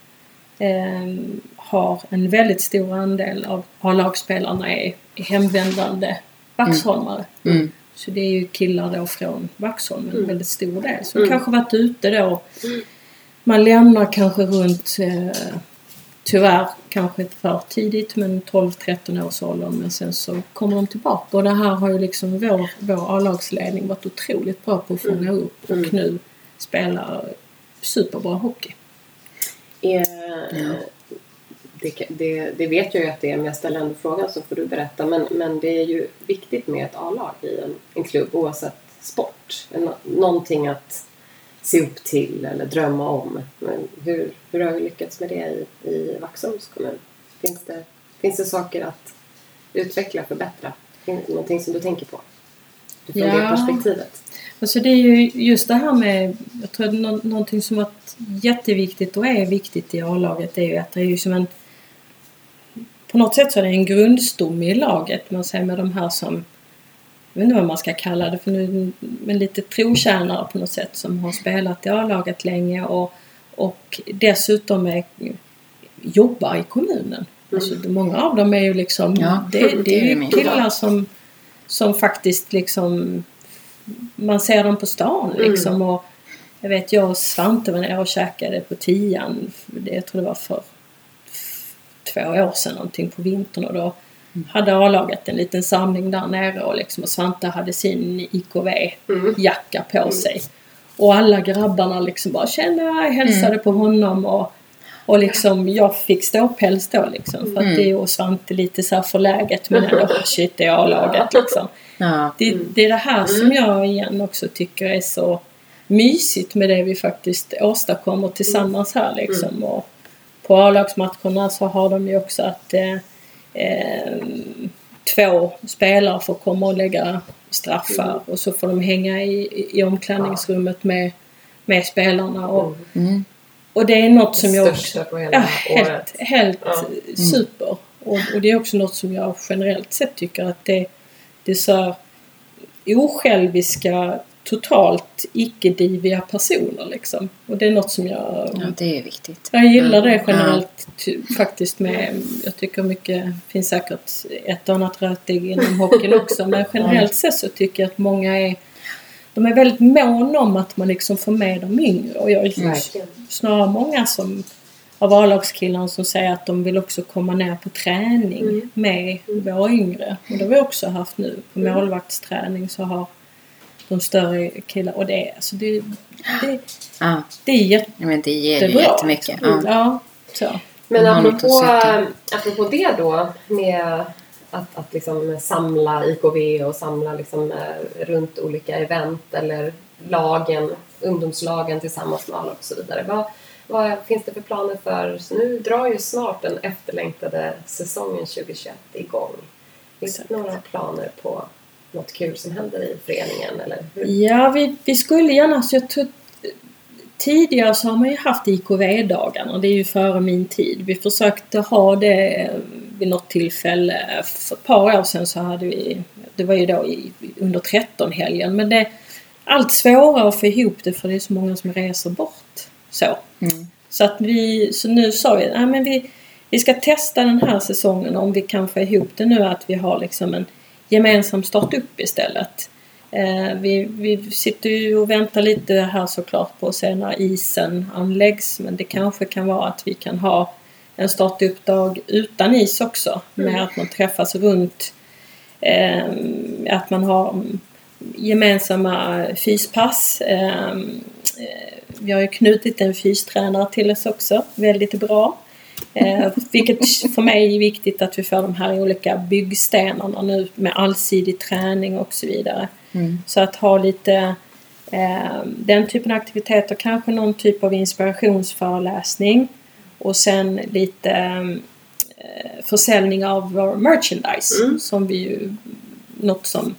eh, har en väldigt stor andel av A-lagsspelarna är hemvändande Vaxholmare. Mm. Så det är ju killar då från Vaxholm, en Mm. väldigt stor del. Så Mm. kanske varit ute då. Man lämnar kanske runt, eh, tyvärr kanske för tidigt, men 12-13 års ålder. Men sen så kommer de tillbaka. Och det här har ju liksom vår, vår A-lagsledning varit otroligt bra på att fånga upp. Mm. Och nu spelar superbra hockey. Är, Ja. Det, det, det vet jag ju att det är, men jag ställer ändå frågan så får du berätta. Men, men det är ju viktigt med ett A-lag i en, en klubb oavsett sport. Nå, någonting att se upp till eller drömma om. Men hur, hur har vi lyckats med det i, i Vaxholms kommun? Finns det, finns det saker att utveckla, förbättra? Finns det någonting som du tänker på? Utifrån det Ja. perspektivet. Alltså det är ju just det här med, jag tror att nå- någonting som varit jätteviktigt och är viktigt i A-laget är ju att det är ju som en på något sätt så är det en grundstomme i laget. Man säger med de här som, jag vet inte vad man ska kalla det för nu, men lite trotjänare på något sätt som har spelat i A-laget länge och, och dessutom är, jobbar i kommunen. Alltså, många av dem är ju liksom, Ja, det, det det är ju killar som, som faktiskt liksom man ser dem på stan Mm. liksom och jag vet jag och Svante var nere och käkade på tian. Det, jag tror det var för två år sedan någonting på vintern och då Mm. hade A-laget en liten samling där nere och liksom och Svante hade sin Mm. IKV-jacka på sig. Och alla grabbarna liksom bara kände, hälsade Mm. på honom och och liksom jag fick ståpäls då liksom. För att Mm. det är och Svante lite så här förläget men ändå shit det är A-laget liksom. Ja. Det, Mm. det är det här som jag igen också tycker är så mysigt med det vi faktiskt åstadkommer tillsammans här liksom. Och på A-lagsmatcherna så har de ju också att eh, eh, två spelare får komma och lägga straffar och så får de hänga i, i omklädningsrummet med, med spelarna. Och, Mm. och det är något som jag också... Största på hela Ja, året. helt, helt Ja. super. Och, och det är också något som jag generellt sett tycker att det, det är så osjälviska, totalt icke-diviga personer liksom. Och det är något som jag... ja, det är viktigt. Jag gillar det Mm. generellt ty, faktiskt med, jag tycker mycket, finns säkert ett och annat rötägg inom hockeyn också men generellt sett så tycker jag att många är de är väldigt måna om att man liksom får med de yngre och jag är snarare många som av A-lagskillarna som säger att de vill också komma ner på träning Mm. med våra yngre. Och det har vi också haft nu. På Mm. målvaktsträning så har de större killar och det, alltså det, det, Ja, det är jätte ja, men det ger ju jättebra. jättemycket. Ja. Ja. ja, så. Men apropå, att söka. apropå det då med att, att liksom samla IKV och samla liksom, eh, runt olika event eller lagen, ungdomslagen tillsammans med alla och så vidare. Vad, vad finns det för planer för, så nu drar ju snart den efterlängtade säsongen 2021 igång. Finns det några planer på något kul som händer i föreningen eller hur? Ja, vi, vi skulle gärna... Så jag tror, tidigare så har man ju haft IKV-dagarna. Det är ju före min tid. Vi försökte ha det eh, vid något tillfälle. För ett par år sedan så hade vi... Det var ju då i, under 13-helgen. Men det är allt svårare att få ihop det för det är så många som reser bort. Så. Mm. Så att vi, så nu sa vi, nej men vi, vi ska testa den här säsongen om vi kan få ihop det nu att vi har liksom en gemensam startup istället. Eh, vi, vi sitter ju och väntar lite här såklart på att se när isen anläggs men det kanske kan vara att vi kan ha en startup-dag utan is också med att man träffas runt eh, att man har mm, gemensamma fyspass. Eh, eh, vi har ju knutit en fystränare till oss också, väldigt bra. Eh, vilket för mig är viktigt att vi får de här olika byggstenarna nu med allsidig träning och så vidare. Mm. Så att ha lite eh, den typen av aktiviteter, kanske någon typ av inspirationsföreläsning och sen lite eh, försäljning av vår merchandise Mm. som vi ju, något som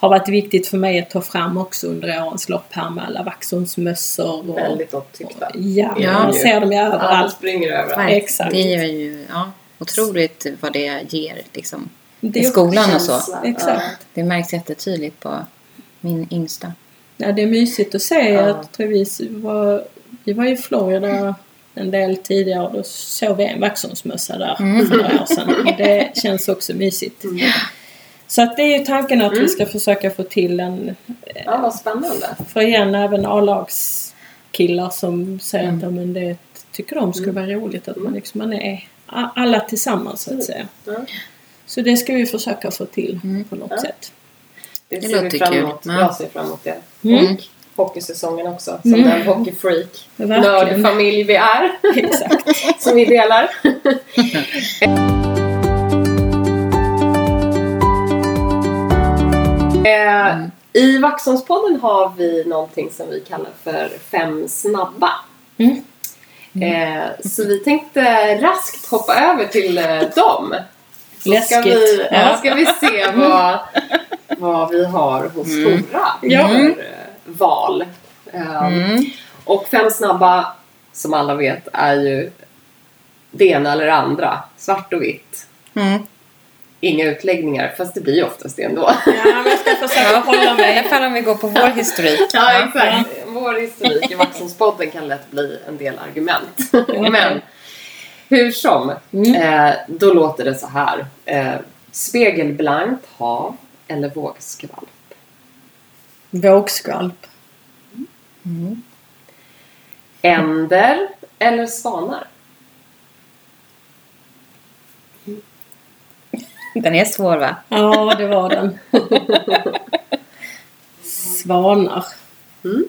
har varit viktigt för mig att ta fram också under årens lopp här med alla Vaxholmsmössor. Och, Väldigt omtyckta. ja, Ja. man ser dem ju Alla överallt. springer överallt. Exakt. Det är ju ja, otroligt vad det ger liksom, Det i skolan och så. Exakt. Det märks jättetydligt på min yngsta. Ja, det är mysigt att se. Ja. Jag tror vi var, vi var i Florida en del tidigare och då såg vi en Vaxholmsmössa där för några år sedan. Och det känns också mysigt. Mm. Så att det är ju tanken att vi ska försöka få till en, Ja, vad spännande. för igen även A-lagskillar som säger att ja, men det tycker de skulle vara roligt att man liksom man är alla tillsammans så att säga. Så det ska vi försöka få till på något Ja. sätt. Det, Det ser låter vi fram kul. emot. Ja. Jag ser fram emot det. Mm. Och hockeysäsongen också. Som Mm. den hockeyfreak. Nördfamilj vi är. Exakt. som vi delar. eh, I Vaxholmspodden har vi någonting som vi kallar för Fem snabba. Mm. Eh, så vi tänkte raskt hoppa över till eh, dem. Så ska Läskigt. vi, ja. Ska vi se vad, vad vi har hos Tora Ja. för val. Mm. och fem snabba, som alla vet, är ju det ena eller andra. Svart och vitt. Mm. Inga utläggningar, fast det blir ju oftast det ändå. Ja, men jag ska försöka hålla I alla mig. fall om vi går på vår historik. Ja, exakt. Vår historik i Vaxholmspodden kan lätt bli en del argument. Men hur som, Mm. eh, då låter det så här. Eh, spegelblankt hav eller vågskvalp? Vågskvalp. Änder eller svanar? Den är svår va? Ja, det var den. Svanar.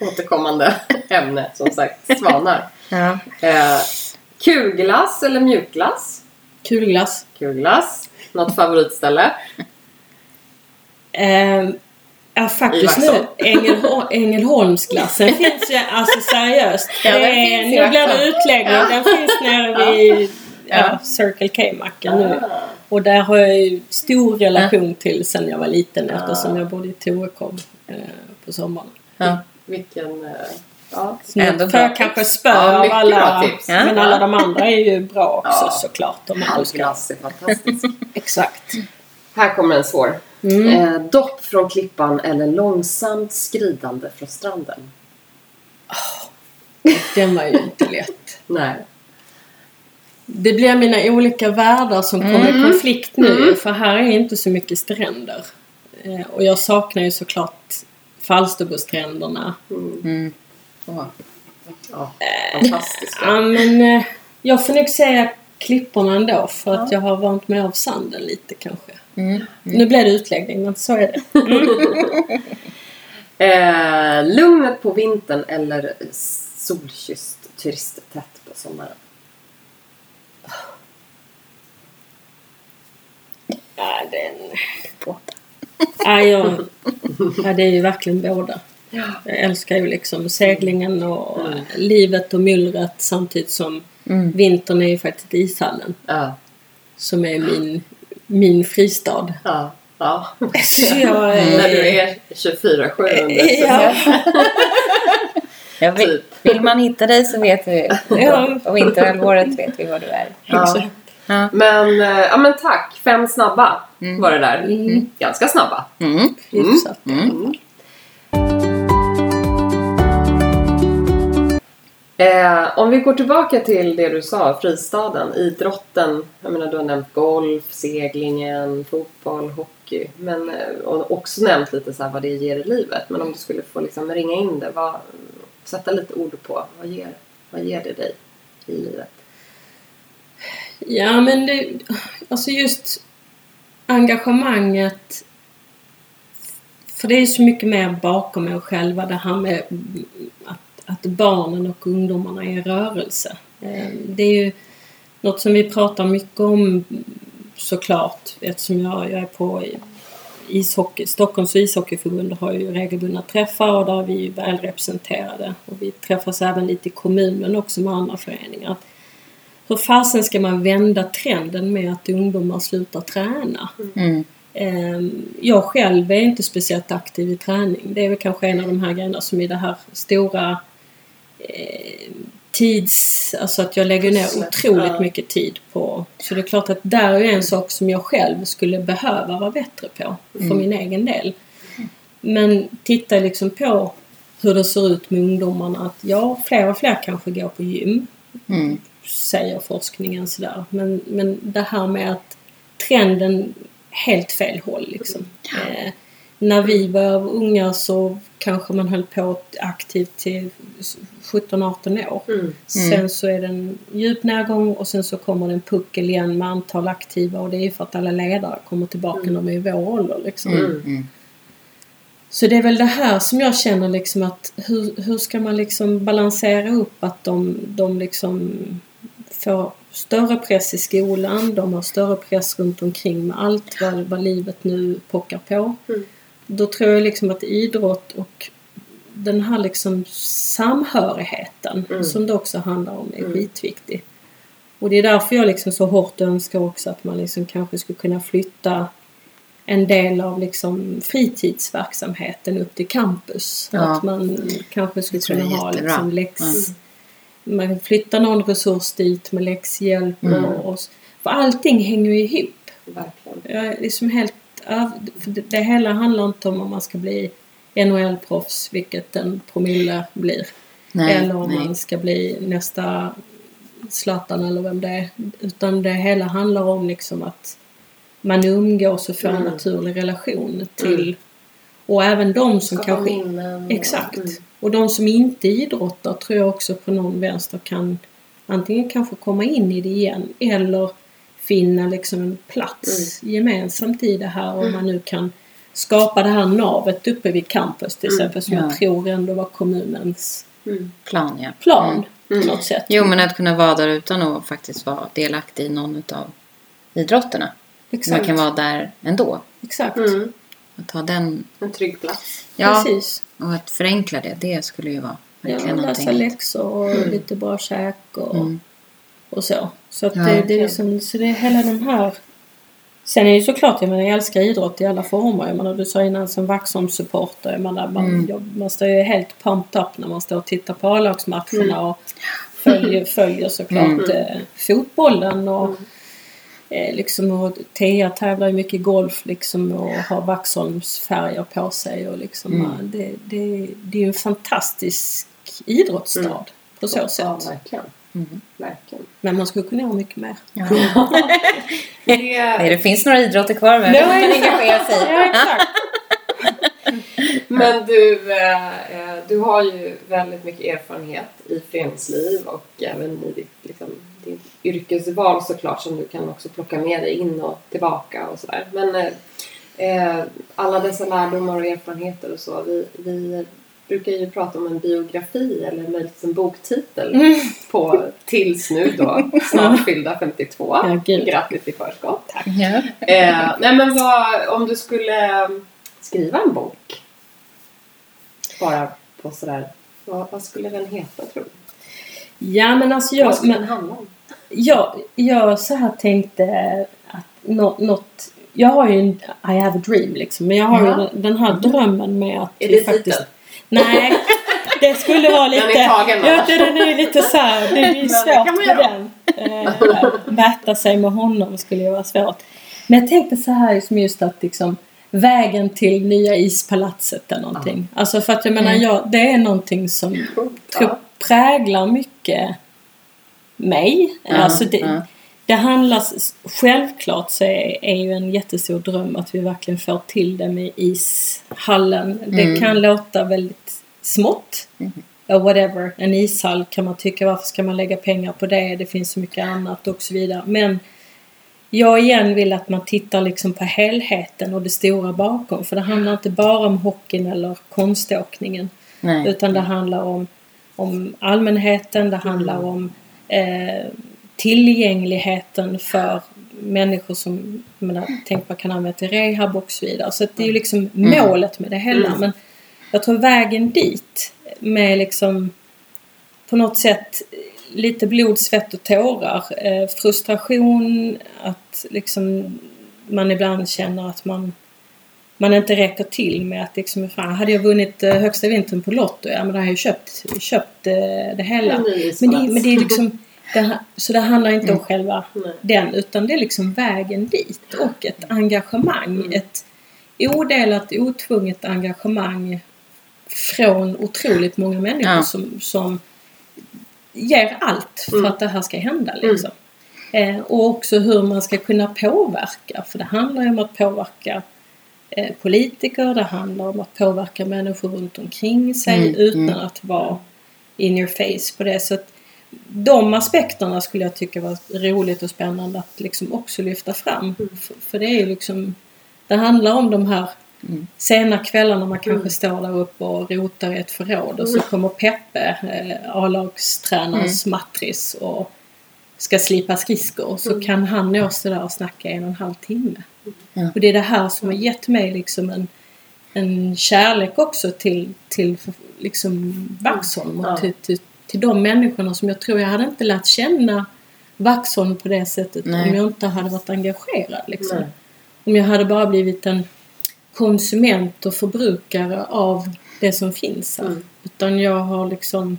Återkommande ämne, som sagt. Svanar. Ja. Eh, kulglass eller mjukglass? Kulglass. Kulglass. Något favoritställe? Eh, ja, faktiskt nu. Ängelholmsglassen finns ju, alltså seriöst. Ja, Det är- nu blir det utläggning. Ja. Den finns nere vid ja. Ja. Circle K-macken nu. Och där har jag ju stor relation till sen jag var liten Ja. eftersom jag bodde i Torekov eh, på sommaren. Ja. Vilken... Eh, ja. Så Ändå får jag kanske spö Ja, av alla. tips. Men Ja. alla de andra är ju bra också Ja. såklart. Halvglass är fantastisk. Exakt. Här kommer en svår. Mm. Eh, dopp från klippan eller långsamt skridande från stranden? Den var ju inte lätt. Nej. Det blir mina olika världar som kommer Mm. i konflikt nu. För här är inte så mycket stränder. Eh, och jag saknar ju såklart Falsterbostränderna. Mm. Åh. Ja, fantastiska. Ja men eh, jag får nog säga klipporna ändå för att jag har vant mig av sanden lite kanske. Mm. Nu blev det utläggning men så är det. Eh, lugnet på vintern eller solkysst turisttätt på sommaren? Ja, den... Båda. Ja, jag... ja, det är ju verkligen båda. Jag älskar ju liksom seglingen och Mm. livet och myllret samtidigt som Mm. vintern är ju faktiskt ishallen Ja. som är min, min fristad. Ja. ja. Så jag är- När du är 24-7 under Ja. Ja, vill, Typ. vill man hitta dig så vet vi. Ja. Och vinterhalvåret vet vi var du är. Ja. Ja. Men, eh, ja men tack. Fem snabba var det där. Mm. Ganska snabba. Mm. Hyfsat. Mm. Eh, om vi går tillbaka till det du sa, fristaden, idrotten. Jag menar du har nämnt golf, seglingen, fotboll, hockey. Men, eh, och också nämnt lite så vad det ger i livet. Men om du skulle få liksom ringa in det, vad, sätta lite ord på. Vad ger, vad ger det dig i livet? Ja men det, alltså just engagemanget. För det är så mycket mer bakom er själva det här med att, att barnen och ungdomarna är i rörelse. Ehm, det är ju något som vi pratar mycket om såklart eftersom jag, jag är på ishockey. Stockholms ishockeyförbund har ju regelbundna träffar och där är vi ju väl representerade. Och vi träffas även lite i kommunen också med andra föreningar. Hur fasen ska man vända trenden med att ungdomar slutar träna? Mm. Ehm, Jag själv är inte speciellt aktiv i träning. Det är väl kanske en av de här grejerna som i det här stora eh, tids... Alltså att jag lägger ner otroligt mycket tid på. Så det är klart att där är en sak som jag själv skulle behöva vara bättre på för Mm. min egen del. Men titta liksom på hur det ser ut med ungdomarna. Att ja, fler och fler kanske går på gym Mm. Säger forskningen sådär. Men, men det här med att trenden helt fel håll liksom. Eh, när vi var unga så kanske man höll på aktivt till 17-18 år. Mm. Sen så är det en djup nedgång och sen så kommer det en puckel igen med antal aktiva och det är för att alla ledare kommer tillbaka när de är i vår ålder liksom. Mm. Mm. Så det är väl det här som jag känner liksom att hur, hur ska man liksom balansera upp att de, de liksom får större press i skolan, de har större press runt omkring med allt vad, vad livet nu pockar på. Mm. Då tror jag liksom att idrott och den här liksom samhörigheten Mm. som det också handlar om är Mm. skitviktig. Och det är därför jag liksom så hårt önskar också att man liksom kanske skulle kunna flytta en del av liksom fritidsverksamheten upp till campus. Ja. Att man kanske skulle kunna ha liksom läx... Mm. Man flyttar någon resurs dit med läxhjälp Mm. och, och... För allting hänger ju ihop. Verkligen. Jag är liksom helt... det, det hela handlar inte om om man ska bli NHL-proffs, vilket en promille blir. Nej, eller om nej. man ska bli nästa Zlatan eller vem det är. Utan det hela handlar om liksom att man umgås och får en Mm. naturlig relation till Mm. och även de som Skapa kanske... minnen. Exakt. Mm. Och de som inte idrottar tror jag också på någon vänster kan antingen kanske komma in i det igen eller finna liksom en plats gemensamt i det här om Mm. man nu kan skapa det här navet uppe vid campus till Mm. exempel som Ja. jag tror ändå var kommunens Mm. Plan, ja. plan Mm. på något sätt. Jo, men att kunna vara där utan att faktiskt vara delaktig i någon av idrotterna. Exakt. Man kan vara där ändå. Exakt. Mm. Att ha den, En trygg plats. ja, Precis. Och att förenkla det, det skulle ju vara Ja, verkligen läsa någonting. läxor och Mm. lite bra käk och, Mm. och så. Så att Ja, det, det är liksom, så det är hela den här Sen är det ju såklart, jag menar jag älskar idrott i alla former. Jag menar du sa innan som Vaxholm-supporter. Jag menar man, Mm. jag, man står ju helt pumped up när man står och tittar på A-lagsmatcherna och följer, följer såklart Mm. eh, fotbollen och Mm. Eh, liksom och Tea tävlar ju mycket golf liksom och har Vaxholms färger på sig och liksom Mm. det, det, det är ju en fantastisk idrottsstad Mm. på så Ja, sätt. verkligen. Mm. verkligen. Men man skulle kunna göra mycket mer. Ja. Det, Nej, det finns några idrotter kvar men Ja, man kan engagera sig. Ja, exakt. Men du, eh, eh, du har ju väldigt mycket erfarenhet i föreningsliv och även i ditt, liksom, ditt yrkesval såklart som du kan också plocka med dig in och tillbaka och sådär. Men eh, eh, alla dessa lärdomar och erfarenheter och så, vi, vi brukar ju prata om en biografi eller möjligtvis en boktitel Mm. på tills nu då, snart fyllda 52. Ja, gud. Grattis i förskott. Ja. Eh, nej men vad, om du skulle skriva en bok bara på sådär, vad, vad skulle den heta tror du? Ja men alltså vad jag, skulle men, den handla om? Jag, jag så här tänkte att nå- något jag har ju en I have a dream liksom. Men jag har Ja. ju den, här drömmen med att Är vi det faktiskt... titeln? Nej, det skulle vara lite... Den är tagen, ja, den är lite så här, det, är det svårt med den. Eh, mäta sig med honom skulle ju vara svårt. Men jag tänkte så här liksom just att liksom vägen till nya ispalatset eller någonting. Alltså för att jag menar, Mm. jag, det är någonting som Ja. präglar mycket mig. Ja, alltså det, ja. det handlar, självklart så är, är ju en jättestor dröm att vi verkligen får till det med ishallen. Det Mm. kan låta väldigt smått. Mm. Or whatever. En ishall kan man tycka, varför ska man lägga pengar på det? Det finns så mycket annat och så vidare. Men jag igen vill att man tittar liksom på helheten och det stora bakom. För det handlar inte bara om hockeyn eller konståkningen. Nej. Utan det handlar om, om allmänheten, det handlar Mm. om eh, tillgängligheten för människor som, jag menar, tänk man kan använda till rehab och så vidare. Så det är ju liksom Mm. målet med det hela. Mm. Men jag tror vägen dit med liksom på något sätt lite blod, svett och tårar. Eh, frustration, att liksom man ibland känner att man man inte räcker till med att liksom, fan, hade jag vunnit eh, högsta vintern på Lotto, ja men då hade jag ju köpt, köpt eh, det hela. Men det, men det är liksom, det, så det handlar inte Mm. om själva den utan det är liksom vägen dit och ett engagemang. Mm. Ett odelat, otvunget engagemang från otroligt många människor Ja. som, som ger allt för Mm. att det här ska hända. Liksom. Eh, och också hur man ska kunna påverka. För det handlar ju om att påverka politiker, det handlar om att påverka människor runt omkring sig Mm, utan mm. att vara in your face på det. Så att de aspekterna skulle jag tycka var roligt och spännande att liksom också lyfta fram. För, för det är ju liksom Det handlar om de här Mm. sena kvällarna man kanske står där uppe och rotar i ett förråd och så kommer Peppe, eh, A-lagstränarens matris och ska slipa skridskor så kan han nå sig där och snacka en och en halv timme. Ja. Och det är det här som har gett mig liksom en, en kärlek också till, till liksom Vaxholm och Ja. till, till, till de människorna som jag tror jag hade inte lärt känna Vaxholm på det sättet Nej. om jag inte hade varit engagerad. Liksom. Nej. Om jag hade bara blivit en konsument och förbrukare av det som finns här. Mm. Utan jag har liksom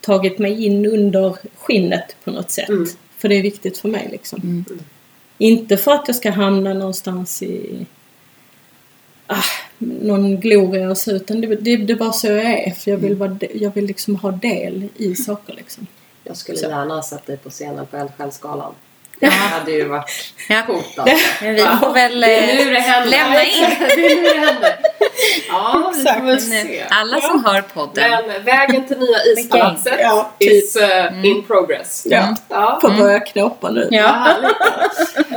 tagit mig in under skinnet på något sätt. Mm. För det är viktigt för mig liksom. Mm. Inte för att jag ska hamna någonstans i ah, någon gloria och så utan det, det, det är bara så jag är. För jag vill, vara, de- jag vill liksom ha del i saker liksom. Jag skulle Så. gärna ha sett dig på scenen på Eldsjälsgalan. Det hade ju varit Ja. coolt alltså. Men vi får väl Det är eh, nu det händer. lämna in. Det är nu det händer. Ja, vi får väl Men, se. eh, alla som hör podden. Men vägen till nya ispalatset Ja, is uh, in progress. Ja. Ja. Får börja knåpa nu. Ja.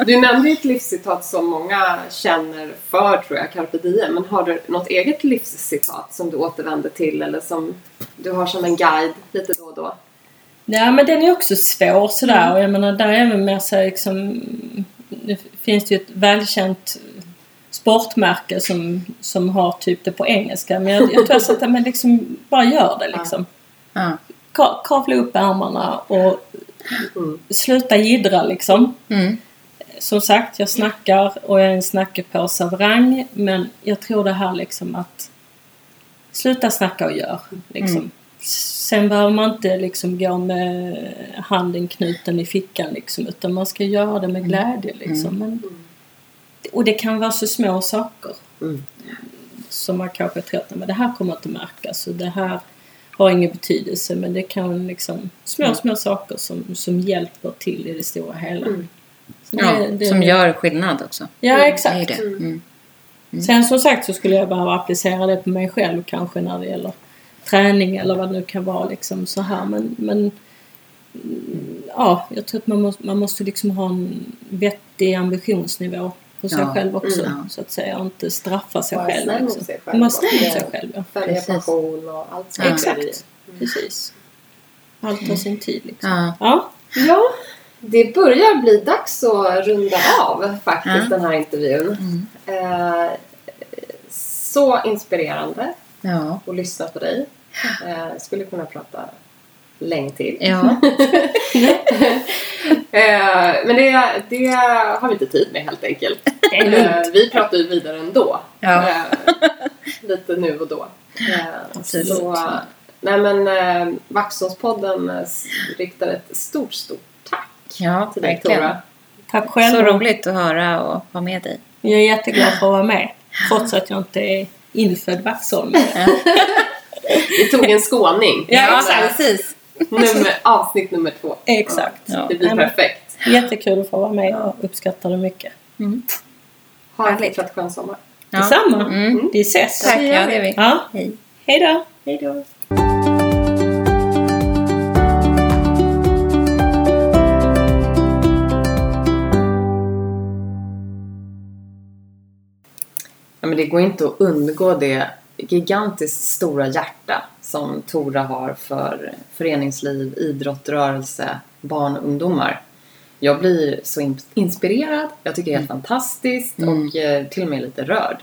Du nämnde ju ett livscitat som många känner för, tror jag, carpe diem. Men har du något eget livscitat som du återvänder till eller som du har som en guide lite då och då? Ja men den är också svår sådär och jag menar där är väl mer så liksom Det finns det ju ett välkänt sportmärke som, som har typ det på engelska men jag, jag tror så att men liksom bara gör det liksom. Ja. Ka- Kavla upp ärmarna och Mm. sluta jiddra liksom. Mm. Som sagt, jag snackar och jag är en snackepåse av rang men jag tror det här liksom att sluta snacka och gör. Liksom. Mm. Sen behöver man inte liksom gå med handen knuten i fickan liksom, utan man ska göra det med glädje. Liksom. Men, och det kan vara så små saker Mm. som man kanske tror att men det här kommer inte märkas och det här har ingen betydelse men det kan liksom små, små saker som, som hjälper till i det stora hela. Mm. Så det- Ja, det- som gör skillnad också. Ja, Det exakt. det. Mm. Sen som sagt så skulle jag behöva applicera det på mig själv kanske när det gäller träning eller vad det nu kan vara liksom så här men, men mm, ja, jag tror att man måste, man måste liksom ha en vettig ambitionsnivå på sig Ja. själv också Mm. så att säga och inte straffa sig Vara själv. Liksom. sig själv Man snäll mot och- sig själv, ja. Följa passion och allt Ja. sånt. Exakt. Precis. Allt har sin tid liksom. Ja. Ja. Ja, det börjar bli dags att runda av faktiskt Ja. den här intervjun. Mm. Eh, så inspirerande Ja. att lyssna på dig. Eh, skulle kunna prata länge till. Ja. Eh, men det, det har vi inte tid med helt enkelt. Eh, vi pratar ju vidare ändå. Ja. Eh, lite nu och då. Eh, Absolut. så, nej men eh, Vaxholmspodden riktar ett stort, stort tack ja, till dig verkligen. Tora. Tack själv. Så roligt att höra och ha med dig. Jag är jätteglad för att vara med. Trots att jag inte är infödd vaxholmare. Vi tog en skåning. Ja, precis. Nummer, avsnitt nummer två. Exakt. Ja. Det blir perfekt. Jättekul att få vara med. Jag uppskattar det mycket. Mm. Ha en fortsatt skön sommar. Ja. Detsamma. Mm. Vi ses. Tack, ja det är vi. Ja. Hej. Hej då. Hej då. Ja, men det går inte att undgå det gigantiskt stora hjärta som Tora har för föreningsliv, idrott, rörelse, barn och ungdomar. Jag blir så in- inspirerad, jag tycker det är helt fantastiskt Mm. och eh, till och med lite rörd.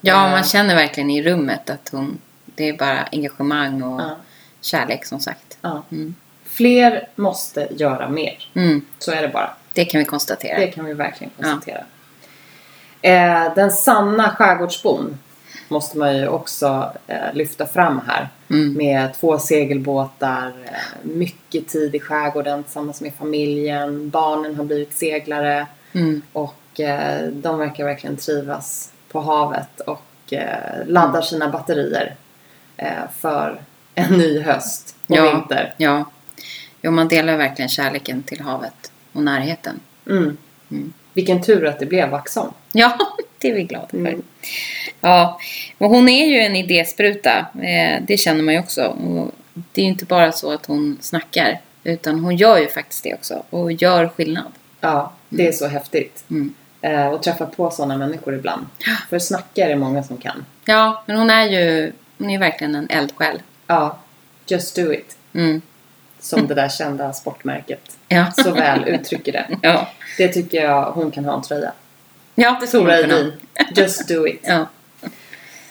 Ja, Eh, man känner verkligen i rummet att hon... Det är bara engagemang och Ja. kärlek som sagt. Ja. Mm. Fler måste göra mer. Mm. Så är det bara. Det kan vi konstatera. Det kan vi verkligen konstatera. Eh, den sanna skärgårdsbon måste man ju också eh, lyfta fram här. Mm. Med två segelbåtar, eh, mycket tid i skärgården tillsammans med familjen. Barnen har blivit seglare Mm. och eh, de verkar verkligen trivas på havet och eh, laddar sina batterier eh, för en ny höst och Ja. vinter. Ja. Jo, man delar verkligen kärleken till havet och närheten. Mm. Mm. Vilken tur att det blev Vaxholm. Ja, det är vi glada för. Mm. Ja, och hon är ju en idéspruta. Eh, det känner man ju också. Det är ju inte bara så att hon snackar. Utan hon gör ju faktiskt det också. Och gör skillnad. Ja, det är så häftigt. Mm. Eh, och träffa på sådana människor ibland. För snacka är många som kan. Ja, men hon är ju hon är verkligen en eldsjäl. Ja, just do it. Mm. Som det där kända sportmärket Ja. så väl uttrycker det. ja. Det tycker jag hon kan ha en tröja. Ja, det Tora. Edin. Just do it. Ja.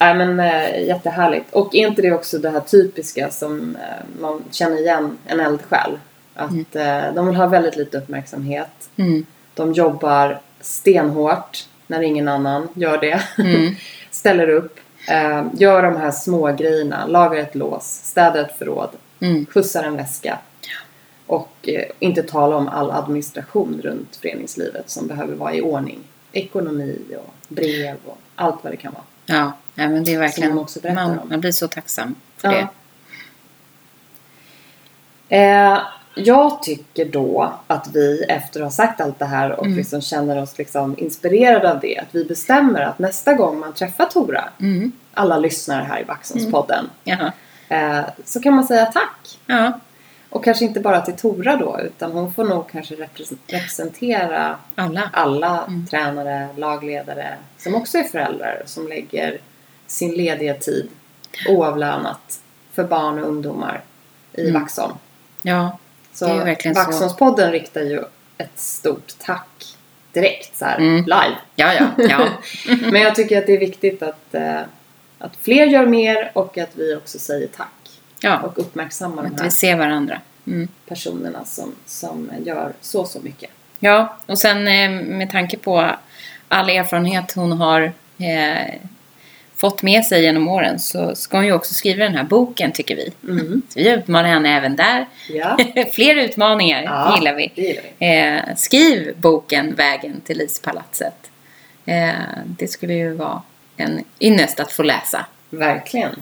Nej men äh, jättehärligt. Och är inte det också det här typiska som eh, man känner igen en eldsjäl? Att eh, de vill ha väldigt lite uppmärksamhet. Mm. De jobbar stenhårt när ingen annan gör det. Mm. Ställer upp. Gör de här små grejerna. Lagar ett lås. Städar ett förråd. Mm. Skjutsar en väska. Och inte tala om all administration runt föreningslivet som behöver vara i ordning. Ekonomi och brev och allt vad det kan vara. Ja, ja, men det är verkligen... berättar man, om. man blir så tacksam för Ja. det. Eh, jag tycker då att vi efter att ha sagt allt det här och Mm. liksom känner oss liksom inspirerade av det. Att vi bestämmer att nästa gång man träffar Tora, Mm. alla lyssnare här i Vaxholmspodden, Jaha. eh, så kan man säga tack. Ja, Och kanske inte bara till Tora då, utan hon får nog kanske repres- representera alla. alla Mm. tränare, lagledare som också är föräldrar som lägger sin lediga tid oavlönat för barn och ungdomar i Mm. Vaxholm. Ja, Så Det är verkligen så. Vaxholmspodden riktar ju ett stort tack direkt så här Mm. live. ja, ja. ja. Men jag tycker att det är viktigt att, eh, att fler gör mer och att vi också säger tack. Ja. Och uppmärksammar de Att här vi ser varandra. Mm. personerna som, som gör så, så mycket. Ja, och sen eh, med tanke på all erfarenhet hon har eh, fått med sig genom åren så ska hon ju också skriva den här boken tycker vi. Mm. Vi utmanar henne även där. Ja, Fler utmaningar Ja. gillar vi. gillar vi. Eh, skriv boken Vägen till ispalatset. Eh, det skulle ju vara en ynnest att få läsa. Verkligen.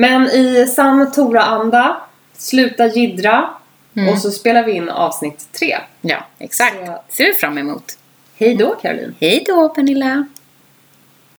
Men i sann Tora-anda, sluta jiddra Mm. och så spelar vi in avsnitt tre. Ja, exakt. Så- ser vi fram emot. Hej då Caroline! Hej då Pernilla!